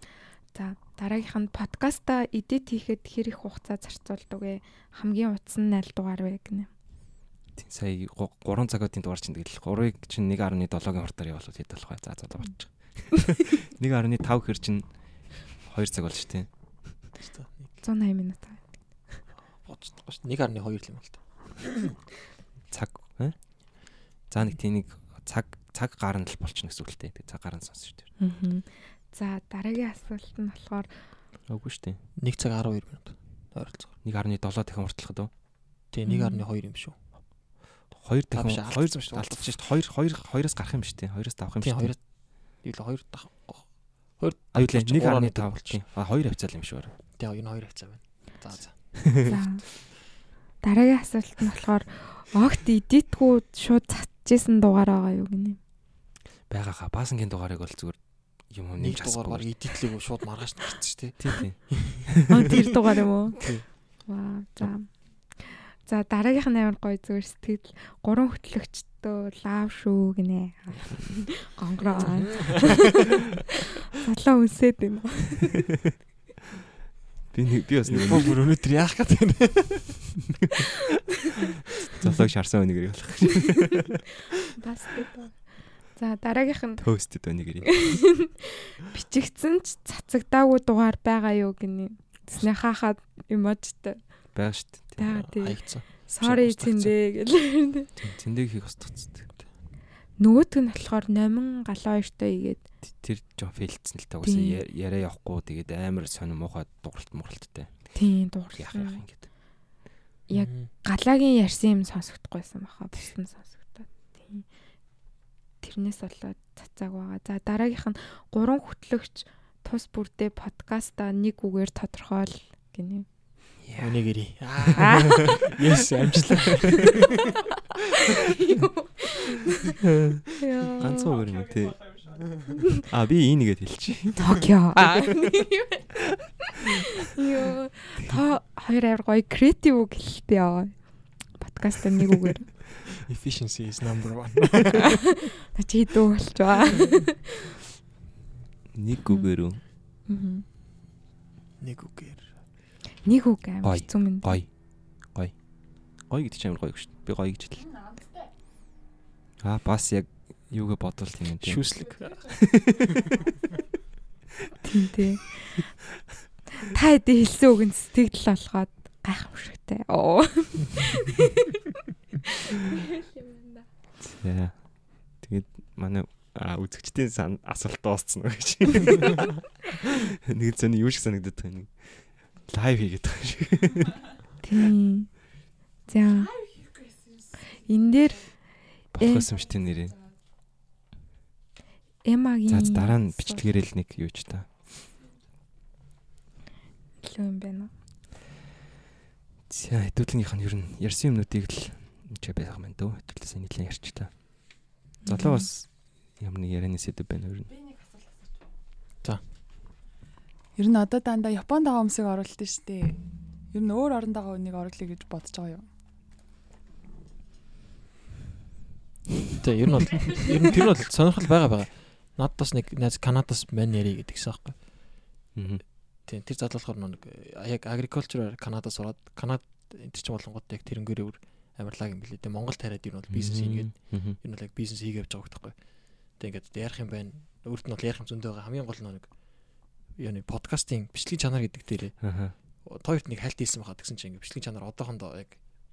За дараагийнх нь подкаста эдит хийхэд хэр их хугацаа зарцуулдаг вэ? Хамгийн утас нь аль дугаар вэ гинэ. Тийм сая 3 цагийн дугаар чинь тэгэл 3-ыг чинь 1.7-гийн хурдаар явуулвал хэд болох вэ? За за болж. 1.5 хэр чинь 2 цаг болж тий. 180 минут. Боцдохгүй шүү. 1.2 л юм л та. Цаг э? За нэг тийм нэг цаг цаг гарна л болчихно гэсэн үг л дээ. Тэг цаг гарна сонс шүү дээ. Аа. За дараагийн асуулт нь болохоор Үгүй шүү дээ. 1 цаг 12 минут. Ойролцоогоор. 1.7 дахин уртлахад уу? Тий 1.2 юм шүү. 2 Та дахин биш, 2 алдсан шүү дээ. алдчих шүү дээ. 2 2 2-оос гарах юм шүү дээ. 2-оос давах юм шүү дээ. 2 юу л 2 дах. Аюулаа 1.5 болчих. А 2 хавцаал юм шүү. Тий энэ 2 хавцаа байна. За за. за дараагийн асуулт нь болохоор огт эдитгүү шууд цацчихсан дугаар байгаа юу гинэ. Бага ха баасангийн дугаарыг бол зүгээр юм юм Нэг дугаар эдитлэг шууд маргааш гарчихсан шүү дээ. Тий, тий. *laughs* Аа тэр дугаар юм уу? Тий. Ваа за. За дараагийнх нь амар гоё зүгээр сэтгэл гурван хөтлөгчтөө лав шүү гинэ. *laughs* Гонгроо. *laughs* Залуу үнсээд байна. Би нэг би бас нэг бүр өнөөдөр яах гэдэг юм. золог шарсан өнөгийг болох. Бас гэдэг. За дараагийнх нь Төөстэд өнөгийг. бичигдсэн ч цацагдаагүй дугаар байгаа юу гинэ. Тэснэ хаахад эможтой. Бага тий. Хаягдсан. Sorry зэндээ гэл. Тий, Тэндэг хийх устгацдаг. Нөгөөт нь болохоор номин галаа хоёртой игээд Тэр жоо фейлдсэн л таа Тий. уусаа яриа явахгүй тэгээд амар сонир муухай дууралт муралттай. тийм Яах яах дуурсан. ингэж. Яг галагийн ярьсан юм сонсогдохгүйсэн баха. Бус нь сонсогдоод. Тийм. Тэрнээс болоод цацааг байгаа. За дараагийнх нь гурван хөтлөгч тус бүрдээ подкаста нэг үгээр тодорхойл гинэ. Өнийг ирий. Аа. *laughs* Yes, амжилт. *laughs* Яа. Ганцхан өөр юм тий. А би энийгээд хэлчих. Токио. *laughs* Йоо. Та хоёр авир гоё креатив үг хэлэлтэй яваа. Подкаст нэг үгээр. Efficiency is number 1. *laughs* Та чи дүү болч байгаа. Нэг үгээр үү? Мгм. Нэг үгээр. Нэг үг аим Гоё. хэцүү минь. Гой. Гой. Гой гэдэг чинь амар гоё шүү дээ. Би гоё гэж хэл. Аа бас яг юугээ бодвол тийм юм тий. Шүүслэг. *laughs* Тийм тий. Та хэдий хэлсэн үг нь сэтгэл болгоод гайхамшигтай. Оо. За. Тэгээд манай үзэгчдийн сан асуулт дууссан уу гэж. *laughs* Нэг зөний юу шиг санагдаад байна. Лайв хийгээд байгаа шиг. Тийм. За. Эн дээр Болох юм шүү дээ нэрээ. Эмагийн За дараа нь бичлэгээрээ л нэг юу ч та. илүү юм байна. За хэдүүлгийнх нь ер нь ярьсан юмнуудыг л чи байх юм дөө. Хэдүүлээс нийтлэн ярьчлаа. Золоо бас ямар нэг ярианы сэдв байна ер нь. Ер нь одоо дандаа Японд байгаа хүмүүсийг оруулдаг шүү дээ. Ер нь өөр оронд байгаа хүнийг оруулъя гэж бодож байгаа юу? Тэ ер нь бол ер нь тэр бол сонирхол байгаа байгаа. Над бас нэг найз Канадас мань яри гэдэгсэн аахгүй. Аа. Тийм тэр задлахаар нэг яг agriculture Канадас ороод Канад энэ чинь болонгод яг тэрнгээрээ өөр амарлаг юм билээ. Тэгээ Монгол тариад нь бол бизнес хийгээд нь бол яг бизнес хийгээ явж байгаа байхгүй. Тэгээ ингээд ярих юм байна. Өөрт нь бол ярих юм зөндөө байгаа. Хамгийн гол нь нэг юу нэг подкастын бичлэгийн чанар гэдэг дээрээ Аа. тоёрт нэг хальт хийсэн байхад гэсэн чинь ингээд бичлэгийн чанар одоохондоо яг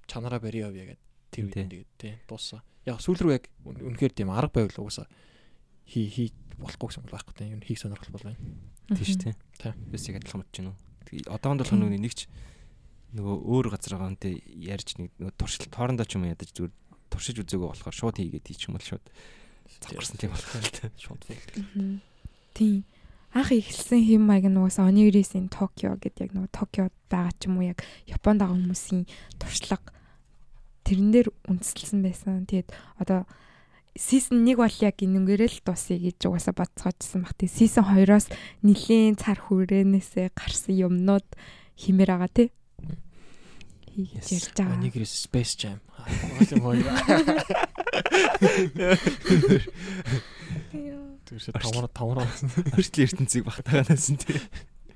чанараа барьяа явъя гэдэг тэр үед тэгээд тий дууссан. Яг сүүл рүү яг үн- үнэхээр тийм арга байвал угаасаа хий хий болохгүй гэсэн байхгүй тийм юу хийх сонирхол бол байна. Тийш тий. Тий. Бис яг адилхан бодож байна уу? Тэгээ одоонд болох нэг нэг ч нөгөө өөр газар байгаа үнтэй ярьж нэг нөгөө туршилт хоорондоо ч юм ядаж зүгээр туршиж үзээгөө болохоор шууд хийгээд хийчих юм бол шууд завхарсан тийм болох л тий. шууд фейл. Тийм. Анх ихэлсэн хэм маяг нь угаасаа Onigiri-ийн Токио гэдэг яг нөгөө Токиод байгаа ч юм уу яг Японд байгаа хүмүүсийн туршлага тэрэн дээр үндэслэлсэн байсан. Тэгээд одоо season 1 бол яг энэнгээрээ л дуусъя гэж угаасаа бодцоочсон баг. Тэгээд season 2-оос нэлийн цар хүрээнээсээ гарсан юмнууд химээр байгаа тий. Хийгэж ярьж байгаа. Onigiri Space Jam. Тэрсээ тавар тавар. Өөрчлөлт ертөнцийг багтаагаанаас нь тий.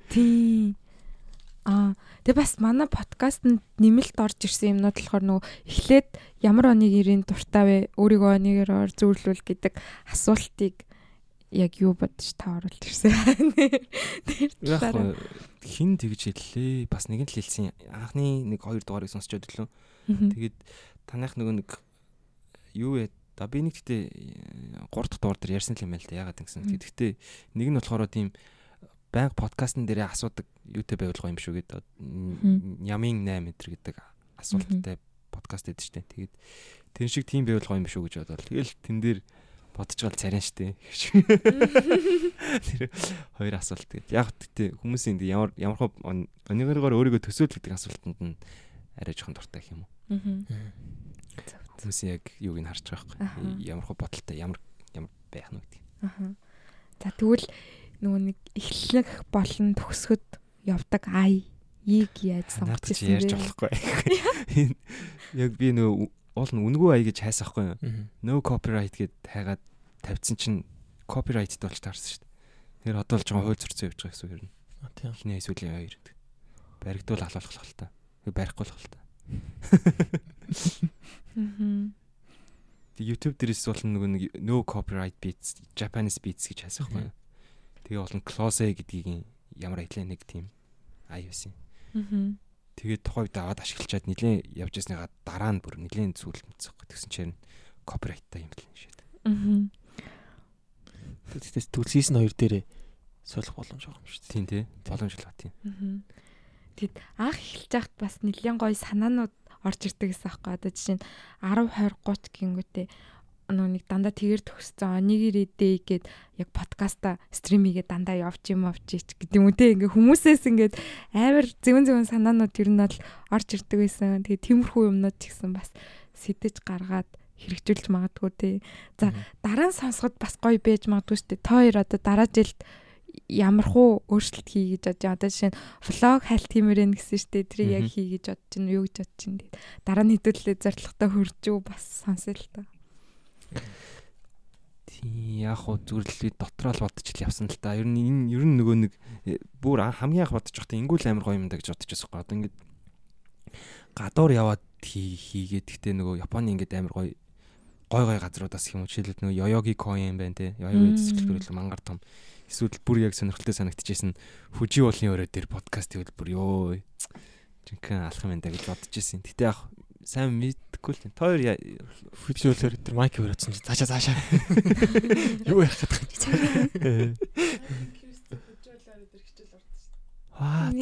Тийм. Аа, тэгээ бас манай подкастт нэмэлт орж ирсэн юмнууд болохоор нөгөө эхлээд ямар оныг ирийн дуртай вэ? Өөрийгөө онийгоор зөөрлүүл гэдэг асуултыг яг юу бодож та оруулж ирсэн. Тэр *laughs* Яг хин тэгж хэллээ. Бас нэг нь л хэлсэн. Анхны нэг хоёр дугаарыг сонсчод өглөө. Тэгээд танайх нөгөө нэг юу вэ? Да би нэг гэхдээ 3 дахь дугаар дээр ярьсан л юм байл та ягаад гэсэн. Мгм. Гэхдээ нэг нь болохоор тийм банк подкастн дээрээ асуудаг юутэй байвал гоё юм шүү гэдэг. Ямын 8 метр гэдэг асуулттай подкаст гэдэг чинь. Тэгээд тэр шиг тийм гоё юм шүү гэж бодвол. Тэгэл тэн дээр бодож гал царин штэ. Тэр хоёр асуулт тэгээд яг гэхдээ хүмүүсийн ямар ямар хөө онигоор өөрийгөө төсөөл гэдэг асуултанд нь арай жоохон дуртай юм уу. Мгм. Хүмүүсийн яг юуг нь харж байгаа байхгүй. Ямар хөө бодолтой ямар ямар байх нь гэдэг. Аха. За тэгвэл нөгөө нэг эхлэх болон төгсгöd явдаг ай ийг яаж чи ирсэн ярьж бэ? болохгүй. *laughs* Яг би нөгөө уул нь үнгүй ая гэж хайсан байхгүй юу? No copyright гэд хайгаад тавьсан чинь copyright болж таарсан шүү дээ. Тэр одоо л жоохон хууль зөрчсөн явж байгаа гэсэн үг юм. А, Тийм. Эхний эсвэл хоёр гэдэг. Баригдуул халуулах л та. Барихгүй л та. Тэг YouTube дээрээс бол нөгөө нэг no copyright beats Japanese beats гэж хайсан байхгүй юу? Тэгээ бол нь close гэдгийг ямар аялаа нэг тийм ай байсан. Мгм. Тэгээд тухайд аваад ашиглачаад нилээн явж ясныгаа дараа нь бүр нилээн зүйлт мэдсэхгүй. Тэгсэн чинь copyright-тай юм л шээ. Мгм. Тэгтээс тэгвэл season 2 дээрээ солих боломж байгаа юм шүү дээ. Тийм тий. Боломж л ба тийм. Мгм. Тэгэд анх эхэлж байхад бас нэлээд гоё санаанууд орж ирдэг гэсэн аахгүй. Одоо жишээ нь 10 20 30 гингүүтээ нэг дандаа тэгэр төгссөн онигэр идэ гээд яг подкаста стримигээ дандаа явж юм авч ич гэдэг юм те ингээ хүмүүсээс ингээд амар зэвэн зэвэн санаанууд ер нь бол орж ирдэг байсан. Тэгээ тиймэрхүү юмнууд ч гэсэн бас сэтэж гаргаад хэрэгжүүлж магадгүй те. За, дараа нь сонсоход бас гоё байж магадгүй шүү дээ. Та хоёр одоо дараа жилд ямар хуу өөрчлөлт хий гэж бодож байгаа. Одоо жишээ нь влог хайлт хиймээрэн гэсэн шүү дээ. Тэр яг хий гэж бодож байна. Юу гэж бодож байна. Дараа нь хэдүүлээ зоригтой хөржүү бас сонсё л та. Тийм яг хуу зүгээр л би дотроо л бодож л явсан л та. Ер нь энэ ер нь нөгөө нэг э, бүр хамгийн анх бодож байхдаа ингүүл амар гоё юм да гэж байсан байхгүй. Одоо ингээд гадуур яваад хий хийгээд гэхдээ нөгөө Японы ингээд амар гоё гой гой газруудаас юм уу жишээлбэл нөгөө Yoyogi Coin байна те. Yoyogi Мм. цэцэрлэгүүр мангар том. Эсвэл бүр яг сонирхолтой санагдчихсэн Фужи уулын өрөө дээр подкаст хийвэл бүр ёо. Жинхэнэ алах юм да гэж байсан. Гэтэ яг сайн мэдхгүй л. Тоор Хүчлөөлөөр тэр майк өрөөцсөн чинь цаашаа цаашаа. *laughs* Юу ярих гэдэг юм. What?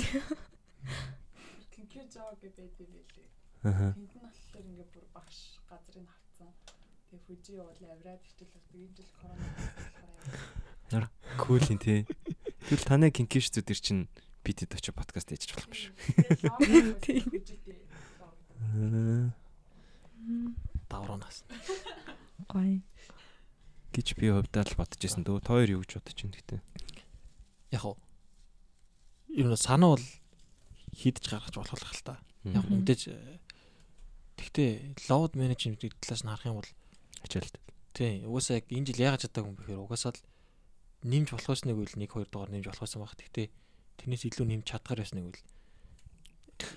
Тинкю жоо гэ байдаг байлээ. Аа. Тэнд нь болохоор ингээ бүр багш газрыг хавцсан. Тэгээ фүжи бол авраад хичээл өгдөг. Энэ жил корона болохоор Кул юм тий. Тэгвэл таны кинкиш зү төр чинь битэд очиж подкаст хийж болох юм биш. тийм. Давруулнаас. Гоё. гэж би хувьдаа л бодож байсан дөө. Тоор юу гэж бодож байна гэдэг. Яг уу. Нь санаа бол хийдэж гаргаж болох л та. Яг мэдээж э, тэгтээ load management гэдэг талаас нь харах юм бол ачаалт. тий угаасаа яг энэ жил яагаад чадаагүй юм бэхээр угаасаа л нэмж болох байсан нэг үйл 1 2 дугаар нэмж болох байсан баг. Тэгтээ тэрнээс илүү нэмж чадгаар байсан нэг үйл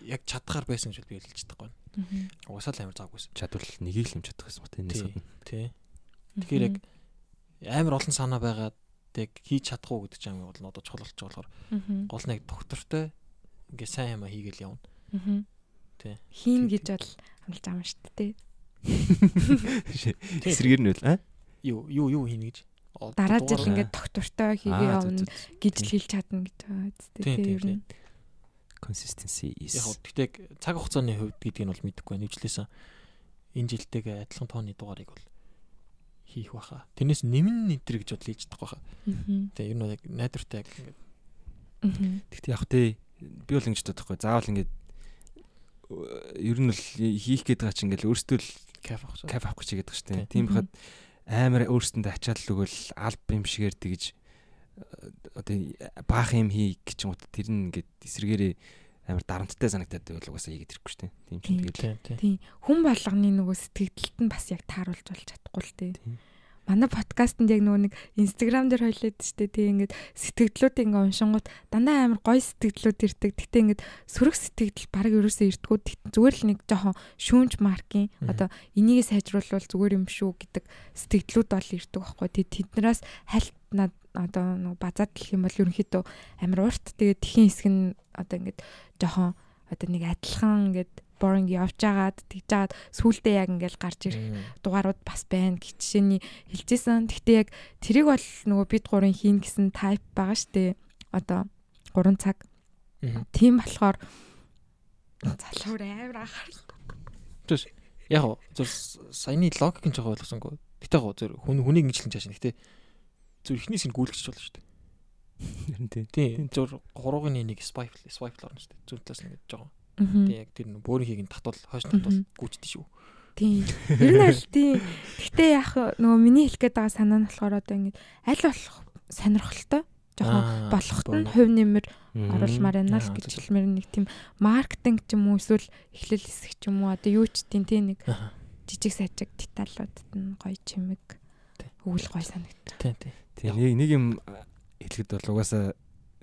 яг чадгаар байсан гэж би хэлж чадахгүй байна. Мгм. Угаасаа л амар завгүйсэн. Чадвал нэгийг л юм чадах гэсэн тэ Тий. нэсэд. Тий. Тэгэхээр яг амар олон санаа байгаад яг хийж чадахгүй гэдэг чинь бол одоо чухал байгаа болохоор гол нь яг доктортой ингээ сайн юм хийгээл явна. Тий. Хийн гэж бол амлаж байгаа юм шүү дээ. *laughs* Эсрэгээр нь үл аа. Юу юу юу хийнэ гэж. Дараа жил ингээд доктортой хийгээ явна гэж л хэлж чадна гэж байгаа үстэй Тийм, тий. Consistency is Яг гэхдээ цаг хугацааны хувьд гэдгийг нь бол мэдэхгүй байна. Ижлээсэн энэ жилтэйгээ адилхан тооны дугаарыг бол хийх баха. Тэрнээс нэмэн нэтэр гэж бодол хийж чадахгүй баха. Тэгээ ер нь яг найдвартай яг Мгм. Гэхдээ яг тий би бол ингэж бодохгүй. Заавал ингэж ер нь л хийх гээд байгаа чинь ингээл өөртөө л кайф авах. кайф авах гэж байгаа шүү дээ. Тий. Тийм бахад амар өөрсөндөө ачаал өгөөл алб юм шигээр тэгж э, одоо баах юм хий гэж юм уу тэр нь ингээд эсрэгээрээ амар дарамттай санагдаад байвал угаасаа хийгээд ирэхгүй шүү дээ. Тийм Тийм. тэгэл Тийм. Хүн болгоны нөгөө сэтгэлдэлт нь бас яг тааруулж болж чадахгүй л дээ. Манай подкастэнд яг нөгөө нэг Instagram дээр хойлоод штэ тийм ингээд сэтгэлдлүүд ингээ уншингууд дандаа амар гоё сэтгэлдлүүд ирдэг. Гэтэ ингээд сөрөг сэтгэл баг ерөөсөө ирдгүү. Зүгээр л нэг жоохон шүүнж маркийн одоо энийг сайжруулвал зүгээр юм шүү гэдэг сэтгэлдлүүд бол ирдэг байхгүй. Тэг тэднээс хальт над одоо нөгөө базаад гэх юм бол ерөнхийдөө амар урт. Тэгээд тхийн хэсэг нь одоо ингээд жоохон одоо нэг адилхан ингээд boring явж агаад тэгж агаад сүултээ яг ингээд гарч ирэх дугаарууд бас байна гэх жишээний хэлжсэн. Гэхдээ яг тэрийг бол нөгөө бид гурын хийн гэсэн type байгаа штэ. Одоо 3 цаг. Тийм болохоор залхуур амар анхаарал. Тэс яг зөв саяны логик нь жоо ойлгосонгүй. Гэтэ гоо зөв хүн хүнийг ингэжлэн чааш. Гэтэ зөв ихнээс нь гүйлгэж болно шүү дээ. Харин тий. Тийм зөв 3-ын нэг swipe swipe л орно шүү дээ. Зөв талаас нь ингэж жоо. Тийм яг тэр бөөрийнхийг нь татвал хойш татвал гүйчдэж шүү. Тийм. Ер нь аль тийм. Гэтэ яг нөгөө миний хэлэх гээд байгаа санаа нь болохоор одоо ингэ аль болох сонирхолтой жоохон болохт нь хувь нэмэр оруулмаар байна л гэж хэлмээр нэг тийм маркетинг ч юм уу эсвэл эхлэл хэсэг ч юм уу одоо юу ч тийм тийм нэг жижиг сажиг деталлуудад нь гоё чимэг өвөл гоё санагдав. Тийм тийм. Тийм нэг нэг юм хэлэхэд бол угаасаа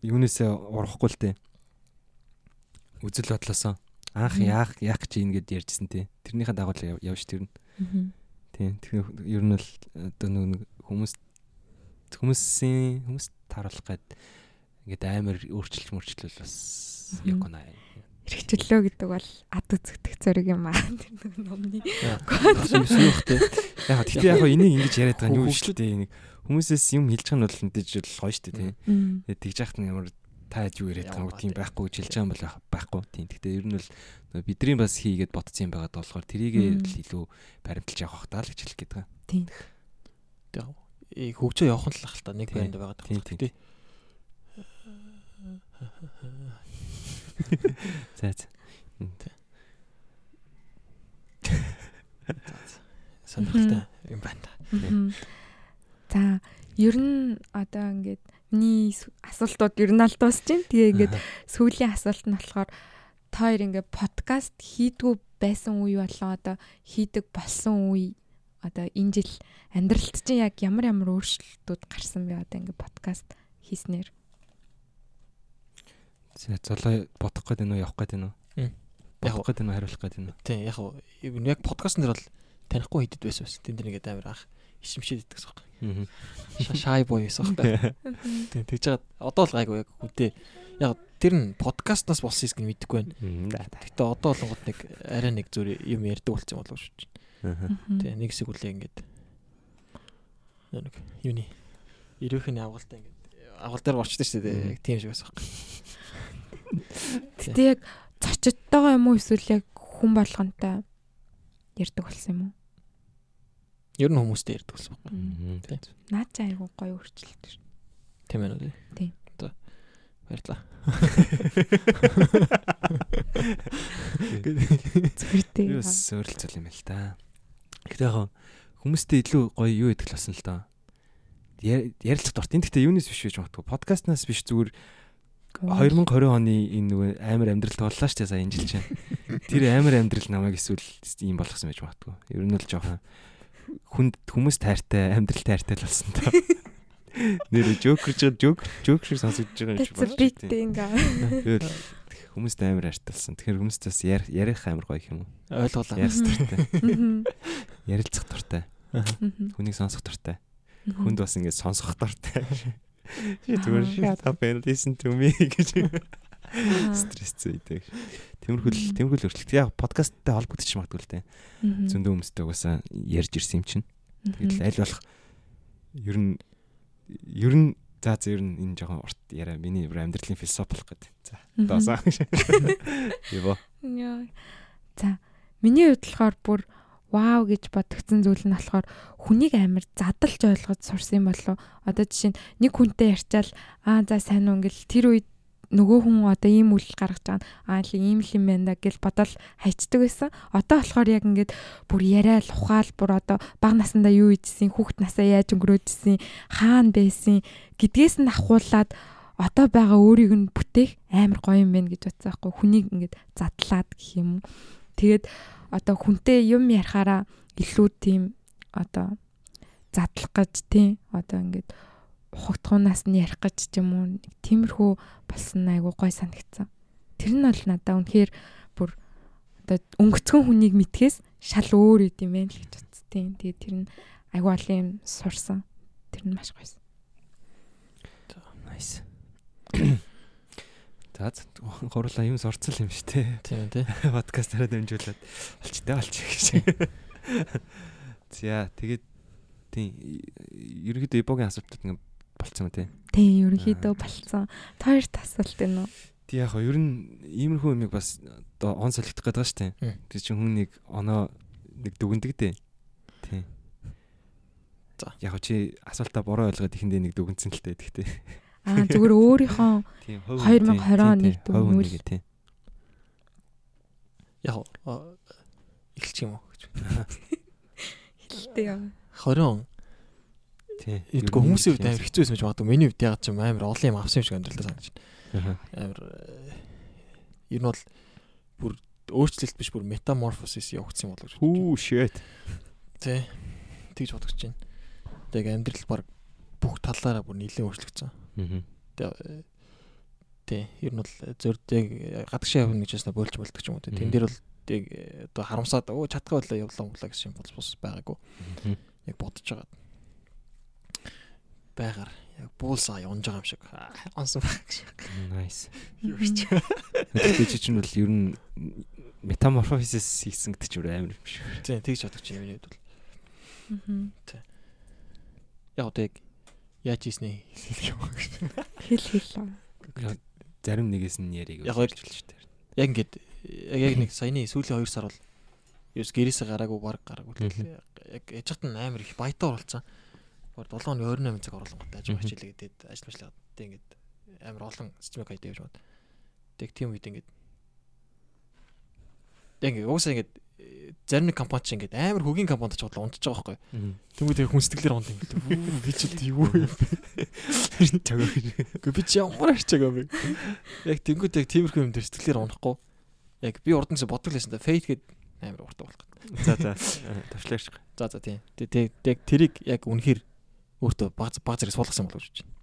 юунээсээ урахгүй л дээ. Үзэл бодлосоо анх яах яах гэж ингэж ярьжсэн тий. Тэрнийхээ дагуу явж тэрнэ. Тийм. Тэгэхээр ер нь л одоо нэг хүмүүс хүмүүсийн хүмүүс тааруулах гээд ингээд амар өөрчлөлт мөрчлөл бас яг гонаа. Хэрэгчлөө гэдэг бол ад үзэгдэх зэрэг юм аа. *laughs* Тэр нэг номны сүөхтэй. Яг тэгтээ яг энийг ингэж яриад байгаа нь юу шүү дээ. Нэг хүмүүсээс юм хэлж байгаа нь бол мэдээж л гоё шүү дээ тий. Тэгээд тэгж яхад нь ямар та юу яриад байгаа юм тийм байхгүй гэж хэлж байгаа юм бол байхгүй тийм. Тэгтээ ер нь бол бидний бас хийгээд ботцсон юм байгаад болохоор тэрийг л илүү баримталж явах таа л гэж хэлэх гээд байгаа. Тийм. Тэгээ хөгжөө явах нь л ахalta нэг байранд байгаад Тийм тийм. За за. Сонирхолтой юм байна та. За ер нь одоо ингээд миний асуултууд ер нь аль дуусч байна. Тэгээ ингээд сүүлийн асуулт нь болохоор та хоёр ингээд подкаст хийдгүү байсан үе болон одоо хийдэг болсон үе одоо энэ жил амьдралд чинь яг ямар ямар өөрчлөлтүүд гарсан бэ одоо ингээд подкаст хийснээр. За золоо бодох гээд байна уу явах гээд байна уу? Бодох гээд байна уу хариулах гээд байна уу? Тийм яг яг подкастн дээр бол танихгүй хийдэд байсан байсан. Тэн дээр ингээд амар ах ишимшээд идэх гэсэн юм. Шай бой байсан байхгүй. Тийм тэгж жаад одоо л гайгүй яг хүнтэй. Яг тэр нь подкастнаас болсон юм мэдэхгүй байна. Гэтэ одоо болгоод нэг арай нэг зүр юм ярьдаг болсон юм болов шүү дээ. Тийм нэг хэсэг үлээ ингээд нэг юуны ирүүхний авгалтай ингээд авгал дээр орчдөг шүү дээ. Тийм шиг байсан байхгүй. Гэтэ яг зочидтойгоо юм уу эсвэл яг хүн болгонтой ярьдаг болсон юм уу? Ер нь хүмүүстэй ярьдаг болсон байхгүй. Тийм. Наад чи айгу гоё өөрчлөлт шүү. Тийм ээ үү? Тийм. Одоо баярлаа. Зүгээртэй. Юу сөөрөлцөл юм л да. Гэтэ яг хүмүүстэй илүү гоё юу идэх болсон л доо. Ярилцах дурт. Энэ гэхдээ юунаас биш гэж магадгүй. Подкастнаас биш зүгээр 2020 оны энэ нөгөө амар амьдрал тууллаа шүү дээ сая энэ жил чинь. Тэр амар амьдрал намайг эсвэл ийм болгосон байж магадгүй. Ер нь л жоохон хүнд хүмүүс тайртай амьдрал тайртай л болсон та. Нэр жокер жоо жок жок шиг сонсогдож байгаа юм шиг байна. Биттэй ингээ. Тэгэл хүмүүст амар хайрталсан. Тэгэхээр хүмүүст бас ярих амар гоё юм уу? Ойлголаа. Ярих дуртай. Ярилцах дуртай. Хүнийг сонсох дуртай. Хүнд бас ингэ сонсох дуртай. Чи зүгээр shut up and listen to me гэж стресс зүйдэг. Тэмэрхүүл тэмэрхүүл өөрчлөлт. Яг подкасттай холбогдчих магадгүй л те. Зөндөө хүмүүстэй угаасаа ярьж ирсэн юм чинь. Тэгэл аль болох ер нь ер нь за за ер нь энэ жоохон урт яриа миний амьдралын философи болох гэдэг. За доосаа. Яа. *laughs* За миний хувьд болохоор бүр вау гэж бодогдсон зүйл нь болохоор хүнийг амар задалж ойлгож сурсан юм болов. Одоо жишээ нь нэг хүнтэй ярьчаал аа за сайн уу ингээл тэр үед нөгөө хүн одоо ийм үйл гаргаж байгаа аа л ийм л юм байна да гэж бодоод хайчдаг байсан. Одоо болохоор яг ингээд бүр яриа л ухаал бүр одоо баг насандаа юу ийжсэн, хүүхэд насаа яаж өнгөрөөжсэн, хаана байсан гэдгээс нь ахуулаад одоо байгаа өөрийг нь бүтээх амар гоё юм байна гэж бодсон байхгүй хүнийг ингээд задлаад гэх юм. Тэгээд одоо хүнтэй юм ярихаараа илүү тийм одоо задлах гэж тийм одоо ингээд ухагтхуунаас нь ярих гэж ч юм уу нэг тиймэрхүү болсон айгу гой санагдсан. Тэр нь бол надаа үнэхээр бүр одоо өнгөцгөн хүнийг мэдхээс шал өөр юм байна л гэж бодсон. Тийм тэгээд тэр нь айгу олон юм сурсан. Тэр нь маш гойсон. Nice. За гурлаа юм сурцал юм шүү те. Тийм тий. *laughs* Подкастаараа дамжуулаад олчтой олчих гэж. *laughs* За тэгээд тийм ерөнхийдөө ибогийн асуултууд ингээ болцсон юм тий. Тийм ерөнхийдөө болцсон. Тойрт асуулт энэ үү? Тэг яг хоо ер нь иймэрхүү юмыг бас одоо он солигдох гэдэг шүү дээ. Тэг чинь хүн нэг оноо нэг дүгндэг дээ. Тий. За. Яг хоо чи асуултаа буруу ойлгоод ихэндээ нэг дүгнсэн л дээ тэгтээ. Аа зүгээр өөрийнхөө Тийм 2020 оны дүгнүүл. дүгнүүл тий. Яг эхэлчих юм уу гэж. *laughs* хэлтэй яа. 20 он Тий. Эдгээр хүмүүсийн хувьд амар хэцүү байсан гэж боддог. Миний хувьд яг ч юм амар олон юм авсан юм шиг амьдралаа санагдаж байна. Амар э, ер нь бол бүр өөрчлөлт биш бүр метаморфосис явагдсан юм болов гэж бодож байна. Хүү shit. Тий. Тэгж бодож байна. Тэг амьдрал баг бүх талаараа бүр нэлээд өөрчлөгдсөн. Аа. Э, тий. Ер нь бол зөрдөг гадагшаа явна гэж яснаа боолж болдог ч юм уу. тий. Тэн дээр бол тэг э, одоо харамсаад өө чадгаа байлаа явлаа муулаа гэсэн юм бол бус байгаагүй. Яг бодож байгаа. Байгаар яг буулсаа унж байгаа юм шиг. Аа, Онсон баг гэж. Nice. Юу ч. Тэгтээ чи чинь бол ер нь метаморфозис хийсэн гэдэг чинь амар юм шиг. Тий, тэгж бодож байна миний хувьд бол. Мгм. Яг одоо яг яаж ийснэ хэлэх юм гэж. Хэл хэл. Зарим нэгээс нь яриг шүү дээ. Яг ингээд яг нэг саяны сүүлийн 2 сар бол ерөөс гэрээсээ гараагүй баг гараагүй тэгэл яг яжхад нь амар их баятаа оролцсон. Гоор 7 оны 28 цаг оруулангууд ажил хичээлээ гэдэг ажил тэг ингээд амар олон системик хайд явж бод. Тэг тийм үед ингээд яг ингээд уусаа ингээд зарим нэг компани ч ингээд амар хөгийн компанид ч бодлоо унтж байгаа байхгүй. Тэнгүү тэг хүн сэтгэлээр унд ингээд "Үү, би ч юу юм бэ? Чагаа. Гэхдээ би ч ямар юм бэ? Яг тэнгүүд яг тиймэрхүү юм дээр сэтгэлээр унахгүй. Яг би урд нь ч боддог лсэн да фейт гэд амар уртаа болох. За за тавчлаач. За за тийм. Тэг тэг тэрийг яг үнэхээр өөртөө баг баг зэрэг суулгасан болов гэж байна.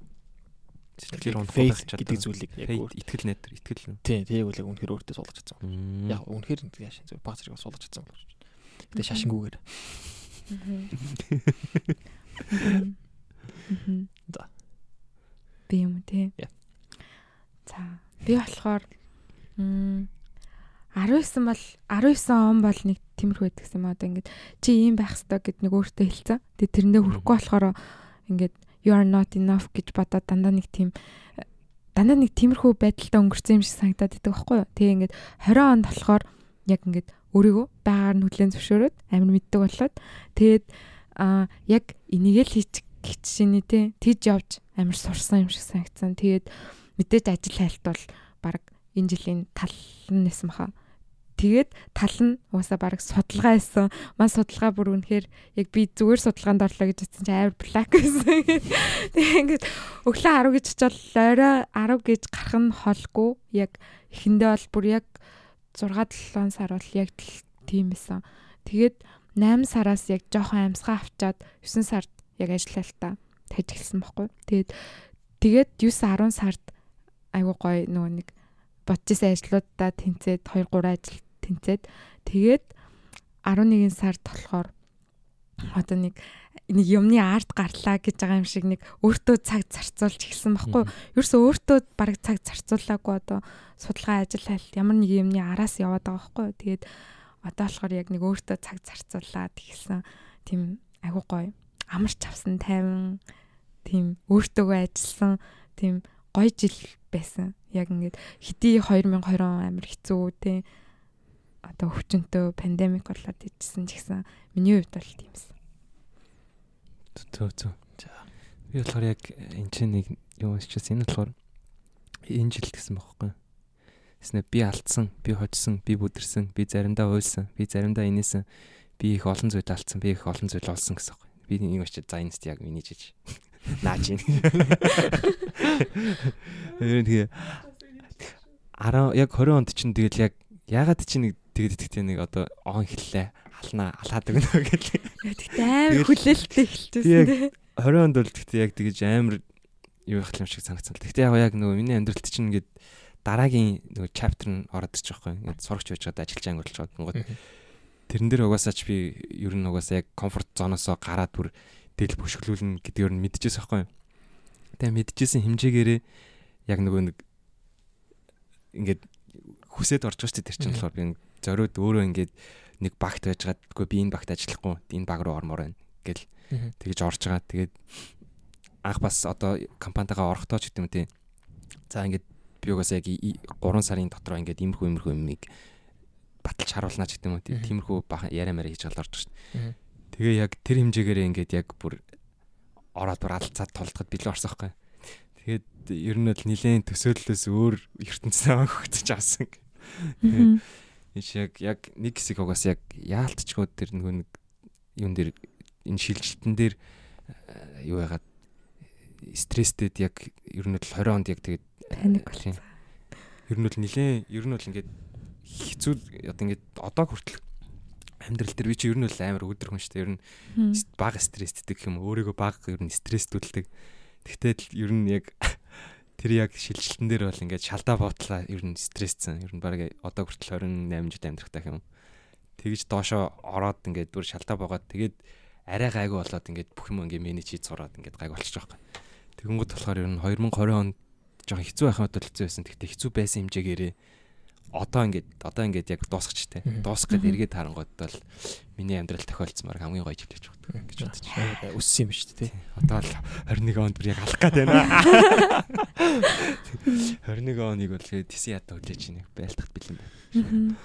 Сэтгэлээр унах гэдэг зүйлийг яг итгэл найдар итгэл. тийм тэрийг үл яг үнэхээр өөртөө суулгаж чадсан. Яг үнэхээр яшин зөв баг зэрэг суулгаж чадсан болов. Гэтэ шашингүүгээр. За. Би юм тий. За би болохоор м 19 бол 19 он бол нэг тиймэрхүү байдаг юм одоо ингээд чи ийм байх хэрэгтэй гэд нэг өөртөө хэлсэн. Тэгээ тэрэндээ хүрэхгүй болохоор ингээд you are not enough гэж бодоод дандаа нэг тийм дандаа нэг тиймэрхүү байдалтай өнгөрсөн юм шиг санагдаад байдаг байхгүй юу. Тэгээ ингээд 20 онд болохоор яг ингээд өөрийгөө байгаар нь хүлэн зөвшөөрөөд амин мэддэг болоод тэгээд а яг энийг л хийчих гэж шиний те тийж явж амар сурсан юм шиг санагдсан. Тэгээд мэдээж ажил хайлт бол баг энэ жилийн тал нэсэн баха. Тэгээд тал нь уусаа баг судалгаа хийсэн. Ман судалгаа бүр үнэхээр яг би зүгээр судалгаанд орлоо гэж хэлсэн чинь амар блак гэсэн. Тэгээ ингээд өглөө 10 гэж чичэл орой 10 гэж гарах нь холгүй. Яг эхэндээ бол бүр яг 6 7 сар бол яг тийм эсэн. Тэгээд 8 сараас яг жоохон амьсгаа авчаад 9 сард яг ажиллалтаа таж эхэлсэн байхгүй. Тэгээд тэгээд 9 10 сард айгуу гоё нөгөө нэг бодчихсан ажлуудаа тэнцээд 2 3 ажил тэнцээд тэгээд 11 сард болохоор одоо нэг нэг юмны арт гарлаа гэж байгаа юм шиг нэг өөртөө цаг зарцуулж эхэлсэн байхгүй. Ерөөсөө өөртөө бараг цаг зарцуулаагүй одоо судалгаа ажил хайлт ямар нэг юмны араас яваад байгаа байхгүй. Тэгээд одоо болохоор яг нэг өөртөө цаг зарцуулаад эхэлсэн тийм айгуу гоё амарч авсан тайван тийм өөртөөгөө ажилласан тийм гоё жил байсан. Яг ингээд хэдий 2020 он амар хэцүү тий одоо өвчнөтөө пандемик болоод ижсэн ч гэсэн миний хувьд бол тиймсэн. Төө төө. За. Би болохоор яг энэ чинь нэг юу уншчихсан. Энэ болохоор энэ жил гэсэн бохоггүй. Тэснэ би алдсан, би хожсон, би бүдэрсэн, би заримдаа уйлсан, би заримдаа инээсэн, би их олон зүйл алдсан, би их олон зүйл олсон гэсэн бохоггүй. Би нэг очиж за энэст яг миний жиж. Наач юм. Ер нь тэгээ 10 яг 20 онд чинь тэгэл яг ягаад чи нэг тэгээд итгэдэг нэг одоо он хэллээ алнаа алхаад өгнө *laughs* гэх. Тэгтээ амар хүлээлттэй эхэлчихсэн яг- тий. 20 онд бол гэхдээ яг тэгэж амар юу их юм шиг санагдсан. Гэхдээ яг яг нөгөө миний амьдралд чинь ингээд дараагийн нөгөө chapter нь ороод ирчих жоохгүй. Ингээд сурагч байж байгаа ажиллаж ангирлж байгаа гингод. Тэрэн дээр угаасаа ч би ер нь угаасаа яг комфорт зоноосоо гараад бүр дэл бөшгөлүүлнэ гэдгээр нь мэдчихсэн байхгүй юу. Тэгээ мэдчихсэн хэмжээгээрээ яг нөгөө нэг ингээд хүсээд орж байгаа шүү дээ тэр чинь болохоор би ингээд зориуд өөрөө ингээд нэг багт байжгаад үгүй би энэ багт ажиллахгүй энэ баг руу ормоор байна гэл тэгж орж байгаа. Тэгээд анх бас одоо компанитайгаа орохдоо ч гэдэг юм тий. За ингээд би угаасаа яг 3 сарын дотор ингээд иймэрхүү иймэрхүү юмыг баталж харуулнаа ч гэдэг юм тий. Тиймэрхүү бахан яриа мараа хийж гал орж. Мгм. Тэгээ яг тэр хэмжээгээр ингээд яг бүр ороод бүр алцаад тулдахад билүү орсон байхгүй. Тэгээд ер нь бол нилээн төсөөллөөс өөр ертөнцийн *laughs* хөгцөж авсан. Мгм. Иш яг яг нэг хэсэг угаас яг яалтчгууд тэр нэг юун дээр энэ шилжилтэн дээр э, юу ягаад стресстэд яг ер нь бол 20 онд яг тэгээд Паник э, тийм. Ер нь бол нилээн ер нь бол ингээд хэцүү одоо ингээд одоо хүртэл амьдрал дээр би чи ер нь бол амар өдөр хүн шүү дээ. Ер нь бага стресстэй юм өөрийгөө бага ер нь стресстүүлдэг. Тэгтээ л ер нь яг тэр яг шилжилтэн дээр бол ингээд шалдаа буутлаа ер нь стрессцэн. Ер нь баг одоо хүртэл 28 жил амьдрах тах юм. Тэгж доошоо ороод ингээд бүр шалдаа буугаад тэгээд арай гайгүй болоод ингээд бүх юм ингээд менеж хийж сураад ингээд гайг болчих жоох. Тэгэнгүүт болохоор ер нь 2020 онд жоохон хэцүү байхын бодол хэцүү байсан. Тэгтээ хэцүү байсан хэмжээгээрээ одоо ингээд одоо ингээд яг дуусгач те. Дуусгах гээд эргээд харангууд бол миний амьдрал тохиолдсмаар хамгийн гоё жилж байна гэж бодож байна. Өссөн юм шүү дээ. Одоо л 21 онд бүр яг алах гээд байна. 21 оныг бол тэгээд тийсэн ядаа хүлээж ийн байлтахт бэлэн байна.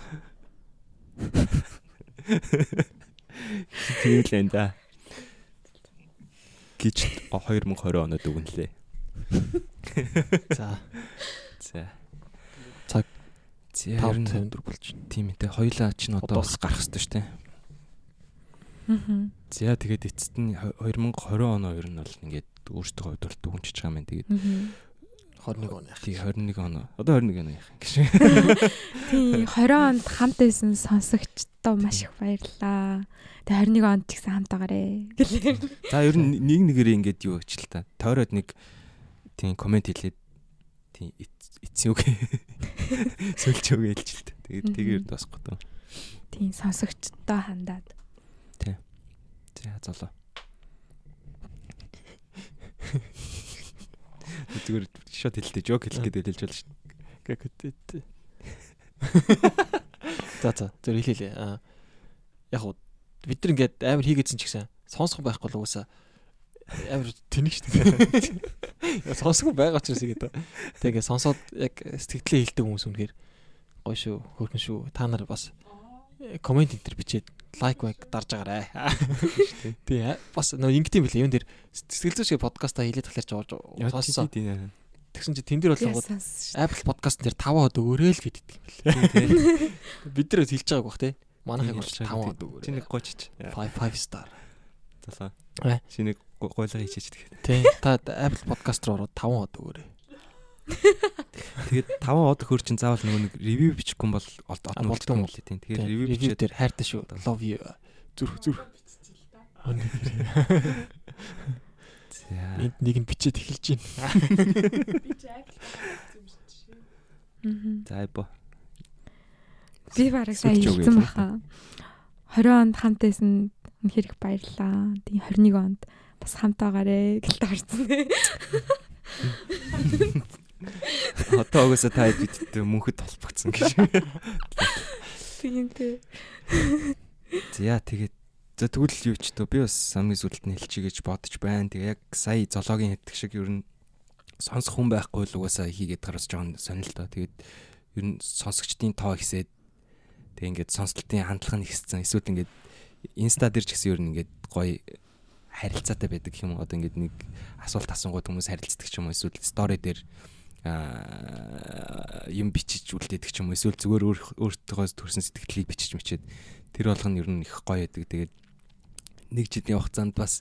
Тийм л энэ да. Гэж 2020 онод өгнөлээ. За За. Цаг За 5 54 болж байна. тийм ээ. Хоёлаа ч н одоо бас гарах хэрэгтэй шүү дээ. Мгм. За тэгээд эцэст нь 2020 оноо ер нь бол ингээд өөртөө хувьд бол дүгнчихэж байгаа юм тэгээд Мгм. 21 он яах. тий 21 оноо одоо 21 оноо яах юм гэж. Тийм 20 онд хамт байсан сонсогчдоо маш их баярлалаа. Тэгээ 21 онд ч гэсэн хамт байгаарэ. За ер нь нэг нэгээрээ ингээд юу гэж л та. Тойроод нэг тийм комент хэлээд тийм эцсийн үг *laughs* сөлч үг хэлж л та. Тэгээд тэгээд дуусах гэдэг. Тийм сонсогчдоо хандаад. За золоо. *laughs* Зүгээр шот хэлтэй жок хэлэх гэдэг хэлж болно шүү. Гэгэт. *laughs* За за зөв хэлээ. Аа яг уу бид нар ингээд амар хийгээдсэн ч гэсэн сонсох байхгүй л уусаа амар тэнэг шүү дээ. Сонсох байгаа ч гэсэн гэдэг. Тэгээ сонсоод яг сэтгэлээ хэлдэг хүмүүс үнэхээр гоё шүү, хөөрхөн шүү. Та нар бас комент энэ төр бичээд лайк байг дарж агаарай. Тий бас нөө ингэдэм билээ. Юун дээр сэтгэл зүйн шиг подкастаа хийлээд талаар ч орж сонссон. Тэгсэн чи тэн дээр бол Яасан шүү. Apple podcast дээр 5 хот өгөөрэй л гэдэг юм билээ. Бид нар хэлж байгааг бах тий. Манайхыг бол 5 хот Чи өгөөрэй. нэг гойчч. 5 5 star. Э. Чи нэг гойлго хийчихэж тэгээд. Тий. Та Apple podcast руу ороод 5 хот өгөөрэй. Тэгээд 5 од хөр чин заавал нөгөө нэг ревю бичихгүй бол олд болдгоо юм лээ тийм. Тэгээд ревю Review бичээд дээр хайртай шүү. Love you. Зүрх зүрх. За. Энд нэг нь бичээд эхэлж байна. Би ч Apple. За бо. Би бараг Сүлж хэлсэн баха. 20 онд хамт байсан үнэхээр их баярлаа. Тэгээ 21 онд бас хамт байгаарэ гэлтэй харсан. Одоо угаасаа та бидтэй мөнхөд толбогцсон гэж. Тийм тий. За тэгээд за тэгвэл юу ч тоо би бас хамгийн сүлд нь хэлчихье гэж бодож байна. Тэгээ яг сая зоологийн хэлдэг шиг ер нь сонсох хүн байхгүй л угаасаа хийгээд гарч нь сонирхолтой. Тэгээд ер нь сонсогчдын тоо ихсээд тэг ингээд сонслтын хандлага нь ихссэн. Эсвэл ингээд инста дээр ч гэсэн ер нь ингээд гоё харилцаатай байдаг юм. Одоо ингээд нэг асуулт асуугууд хүмүүс харилцдаг ч юм уу. Эсвэл стори дээр юм бичиж үлдээдэг ч юм уу. Эсвэл зүгээр өөр өөртөө төрсэн сэтгэлийг бичиж мичээд тэр болгоно ер нь их гоё байдаг. Тэгээд нэг жилийн хугацаанд бас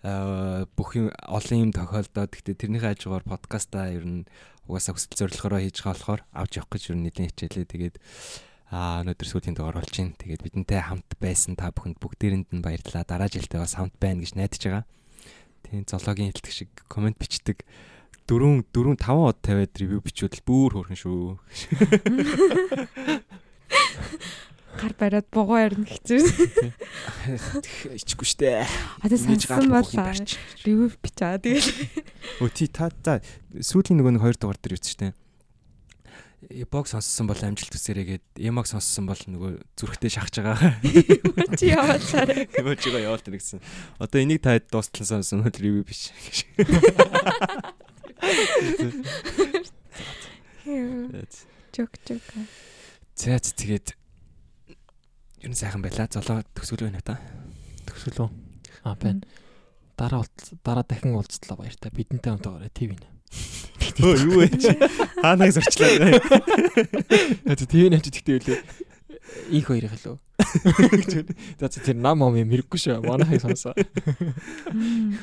бүх юм олон юм тохиолдоод гэхдээ тэрнийхээ хажуугаар подкастаа ер нь угаасаа хүсэл зорилгоороо хийж байгаа болохоор авч явах гэж ер нь нэлээд хичээлээ. Тэгээд аа өнөөдөр сүүлийн дугаар болж байна. Тэгээд бидэнтэй хамт байсан та бүхэнд бүгдээрэнд нь баярлалаа. Дараа жилдээ бас хамт байна гэж найдаж байгаа. Тийм зоологийн хэлтг шиг комент бичдэг. Дөрөв дөрөв таван од тавиад ревю бичвэл бүр хөөрхөн шүү. *laughs* гар бариад бугуу ярина хэцүү. Ичгүй штэ. Одоо Ингэж гал сонссон буух юм бол барьч. ревю бичаа тэгэл. Өө тий та за сүүлийн нөгөө нэг хоёр дугаар дээр үтс штэ. Эбог сонссон бол амжилт үсэрээгээд эмог сонссон бол нөгөө зүрхтэй шахаж байгаа. Чи яваачаарай. Эмojиго явуулт гэсэн. Одоо энийг та дуустал сонсон бол ревю биш. Жок жок. За тэгээд ер нь сайхан байла. Золоо төсөөлөө байна та. Төгсөлөө. Аа байна. Дараа уулз дараа дахин уулзлаа баяртай. Бидэнтэй хамтаагаараа ТV-н. Өө юу вэ? Хаанаас орчлаа. Аа ТV-н хажид ихтэй үлээ. Их хоёрыг хэлөө. За за тэр нам ом юм хэрэггүй шүү. Манайхыг сонсоо.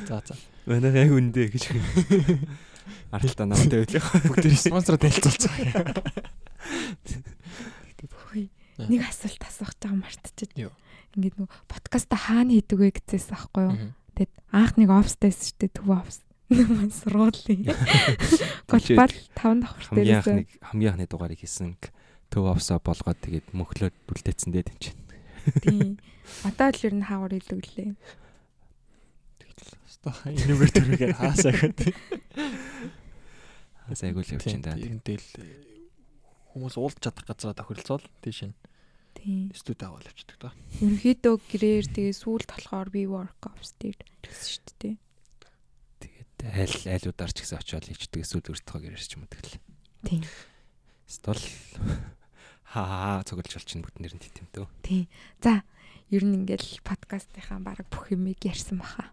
За за. Манай яг үндэ гэж. Аралтаа намтай байлаа. Бүгд хэлцүүлцээ. Хөөе. Нэг асуулт асуух гэж. Юу? Ингээд нөгөө подкаста хаана хийдэг вэ гэжээс аахгүй юу? Тэгэд анх нэг офстайс шүү дээ төв офс. Манай сургуулийн. *laughs* Голбал 5 давхар хамгийн дээрээс. анхны хамгийн анхны дугаарыг хийсэн төв овсоо болгоод тэгээд мөхлөөд үлдээсэн дээ чинь. Тийм. Одоо л ер нь хаагур илүү лээ. Стаа энэгээр төрөгээр хаасаа гэдэг. Сайгүй л явж байна да. Эндэл хүмүүс уулз чадах газараа тохиролцоол тийш нь Тийм. студи аваад явчихдаг та. Ерөнхийдөө гэрээр тэгээ сүүлд болохоор би work ops дээр гэсэн шүү дээ. Аль айлуудаар ч гэсэн очиод ичдэг эсвэл өртгөө гэрэрч юм тэгэл. Тийм. Стол *laughs* хаа цуглаж болчихно бүгд нэр нь титэмтэй. Тийм. За, ер нь ингээл подкастынхаа баг бүх юмыг ярьсан баха.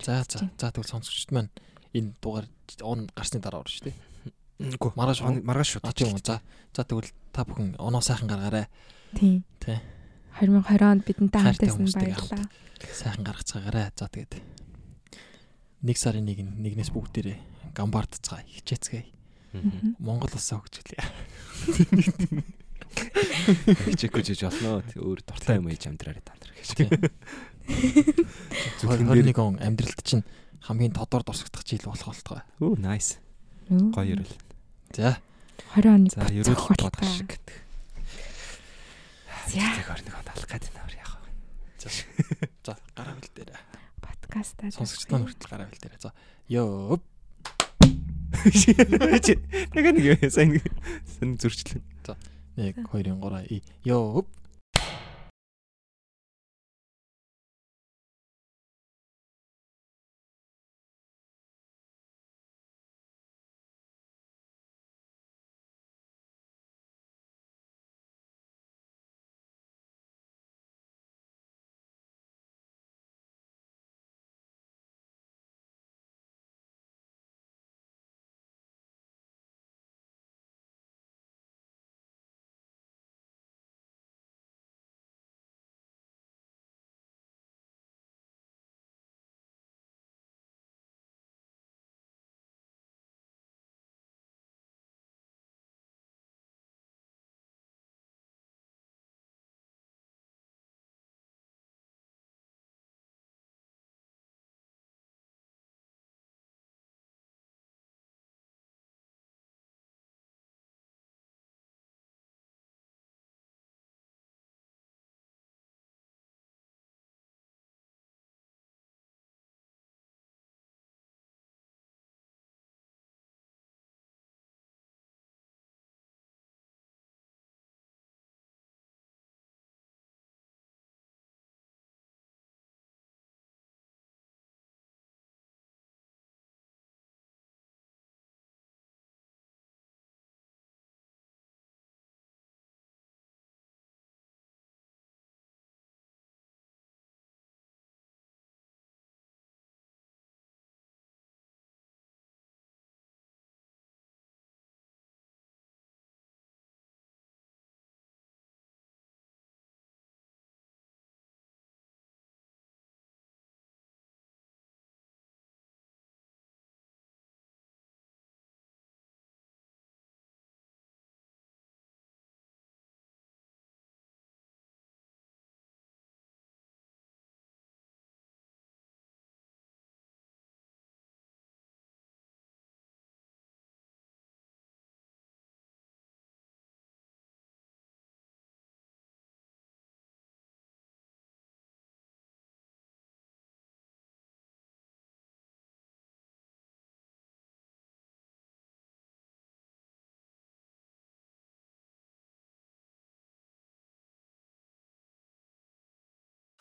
За за за тэгвэл сонсогчд маань энэ дугаар он гарсны дараа орно шүү дээ. Үгүй Маргааш маргааш шууд. А тийм үү. За за тэгвэл та бүхэн оноо сайхан гаргаарай. Тийм. Тий. 2020 онд бидэнтэй хамт Хайртай байсан хүмүүстэйгээ баярлалаа. Сайхан гаргацгаагаарай. За тэгээд нэг сарын нэг нь нэгнээс бүгдээрээ гамбардцгаа хичээцгээе. Монгол улсаа хөгжүүлье. Хичээхгүй жиж олно. Өөр дуртай юм ээж амьдраарай та нар гэж. Тийм. Зүрхэн дээр 21 он амьдралд чинь хамгийн тодор дурсагдах жил болох болтгой. Оо nice. Гоё ерөөл. За 20 оны За ерөөл бодох шиг гэдэг. За. Яг 21 онд алах гэдэг нөр яах вэ? за гараа бил дээр. Подкастаа Сонсогчд маань хүртэл гараа бил дээр. За ёо. Нэг нэг сайн сайн зөрчлөө. 1 2 3 ёо.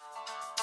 Música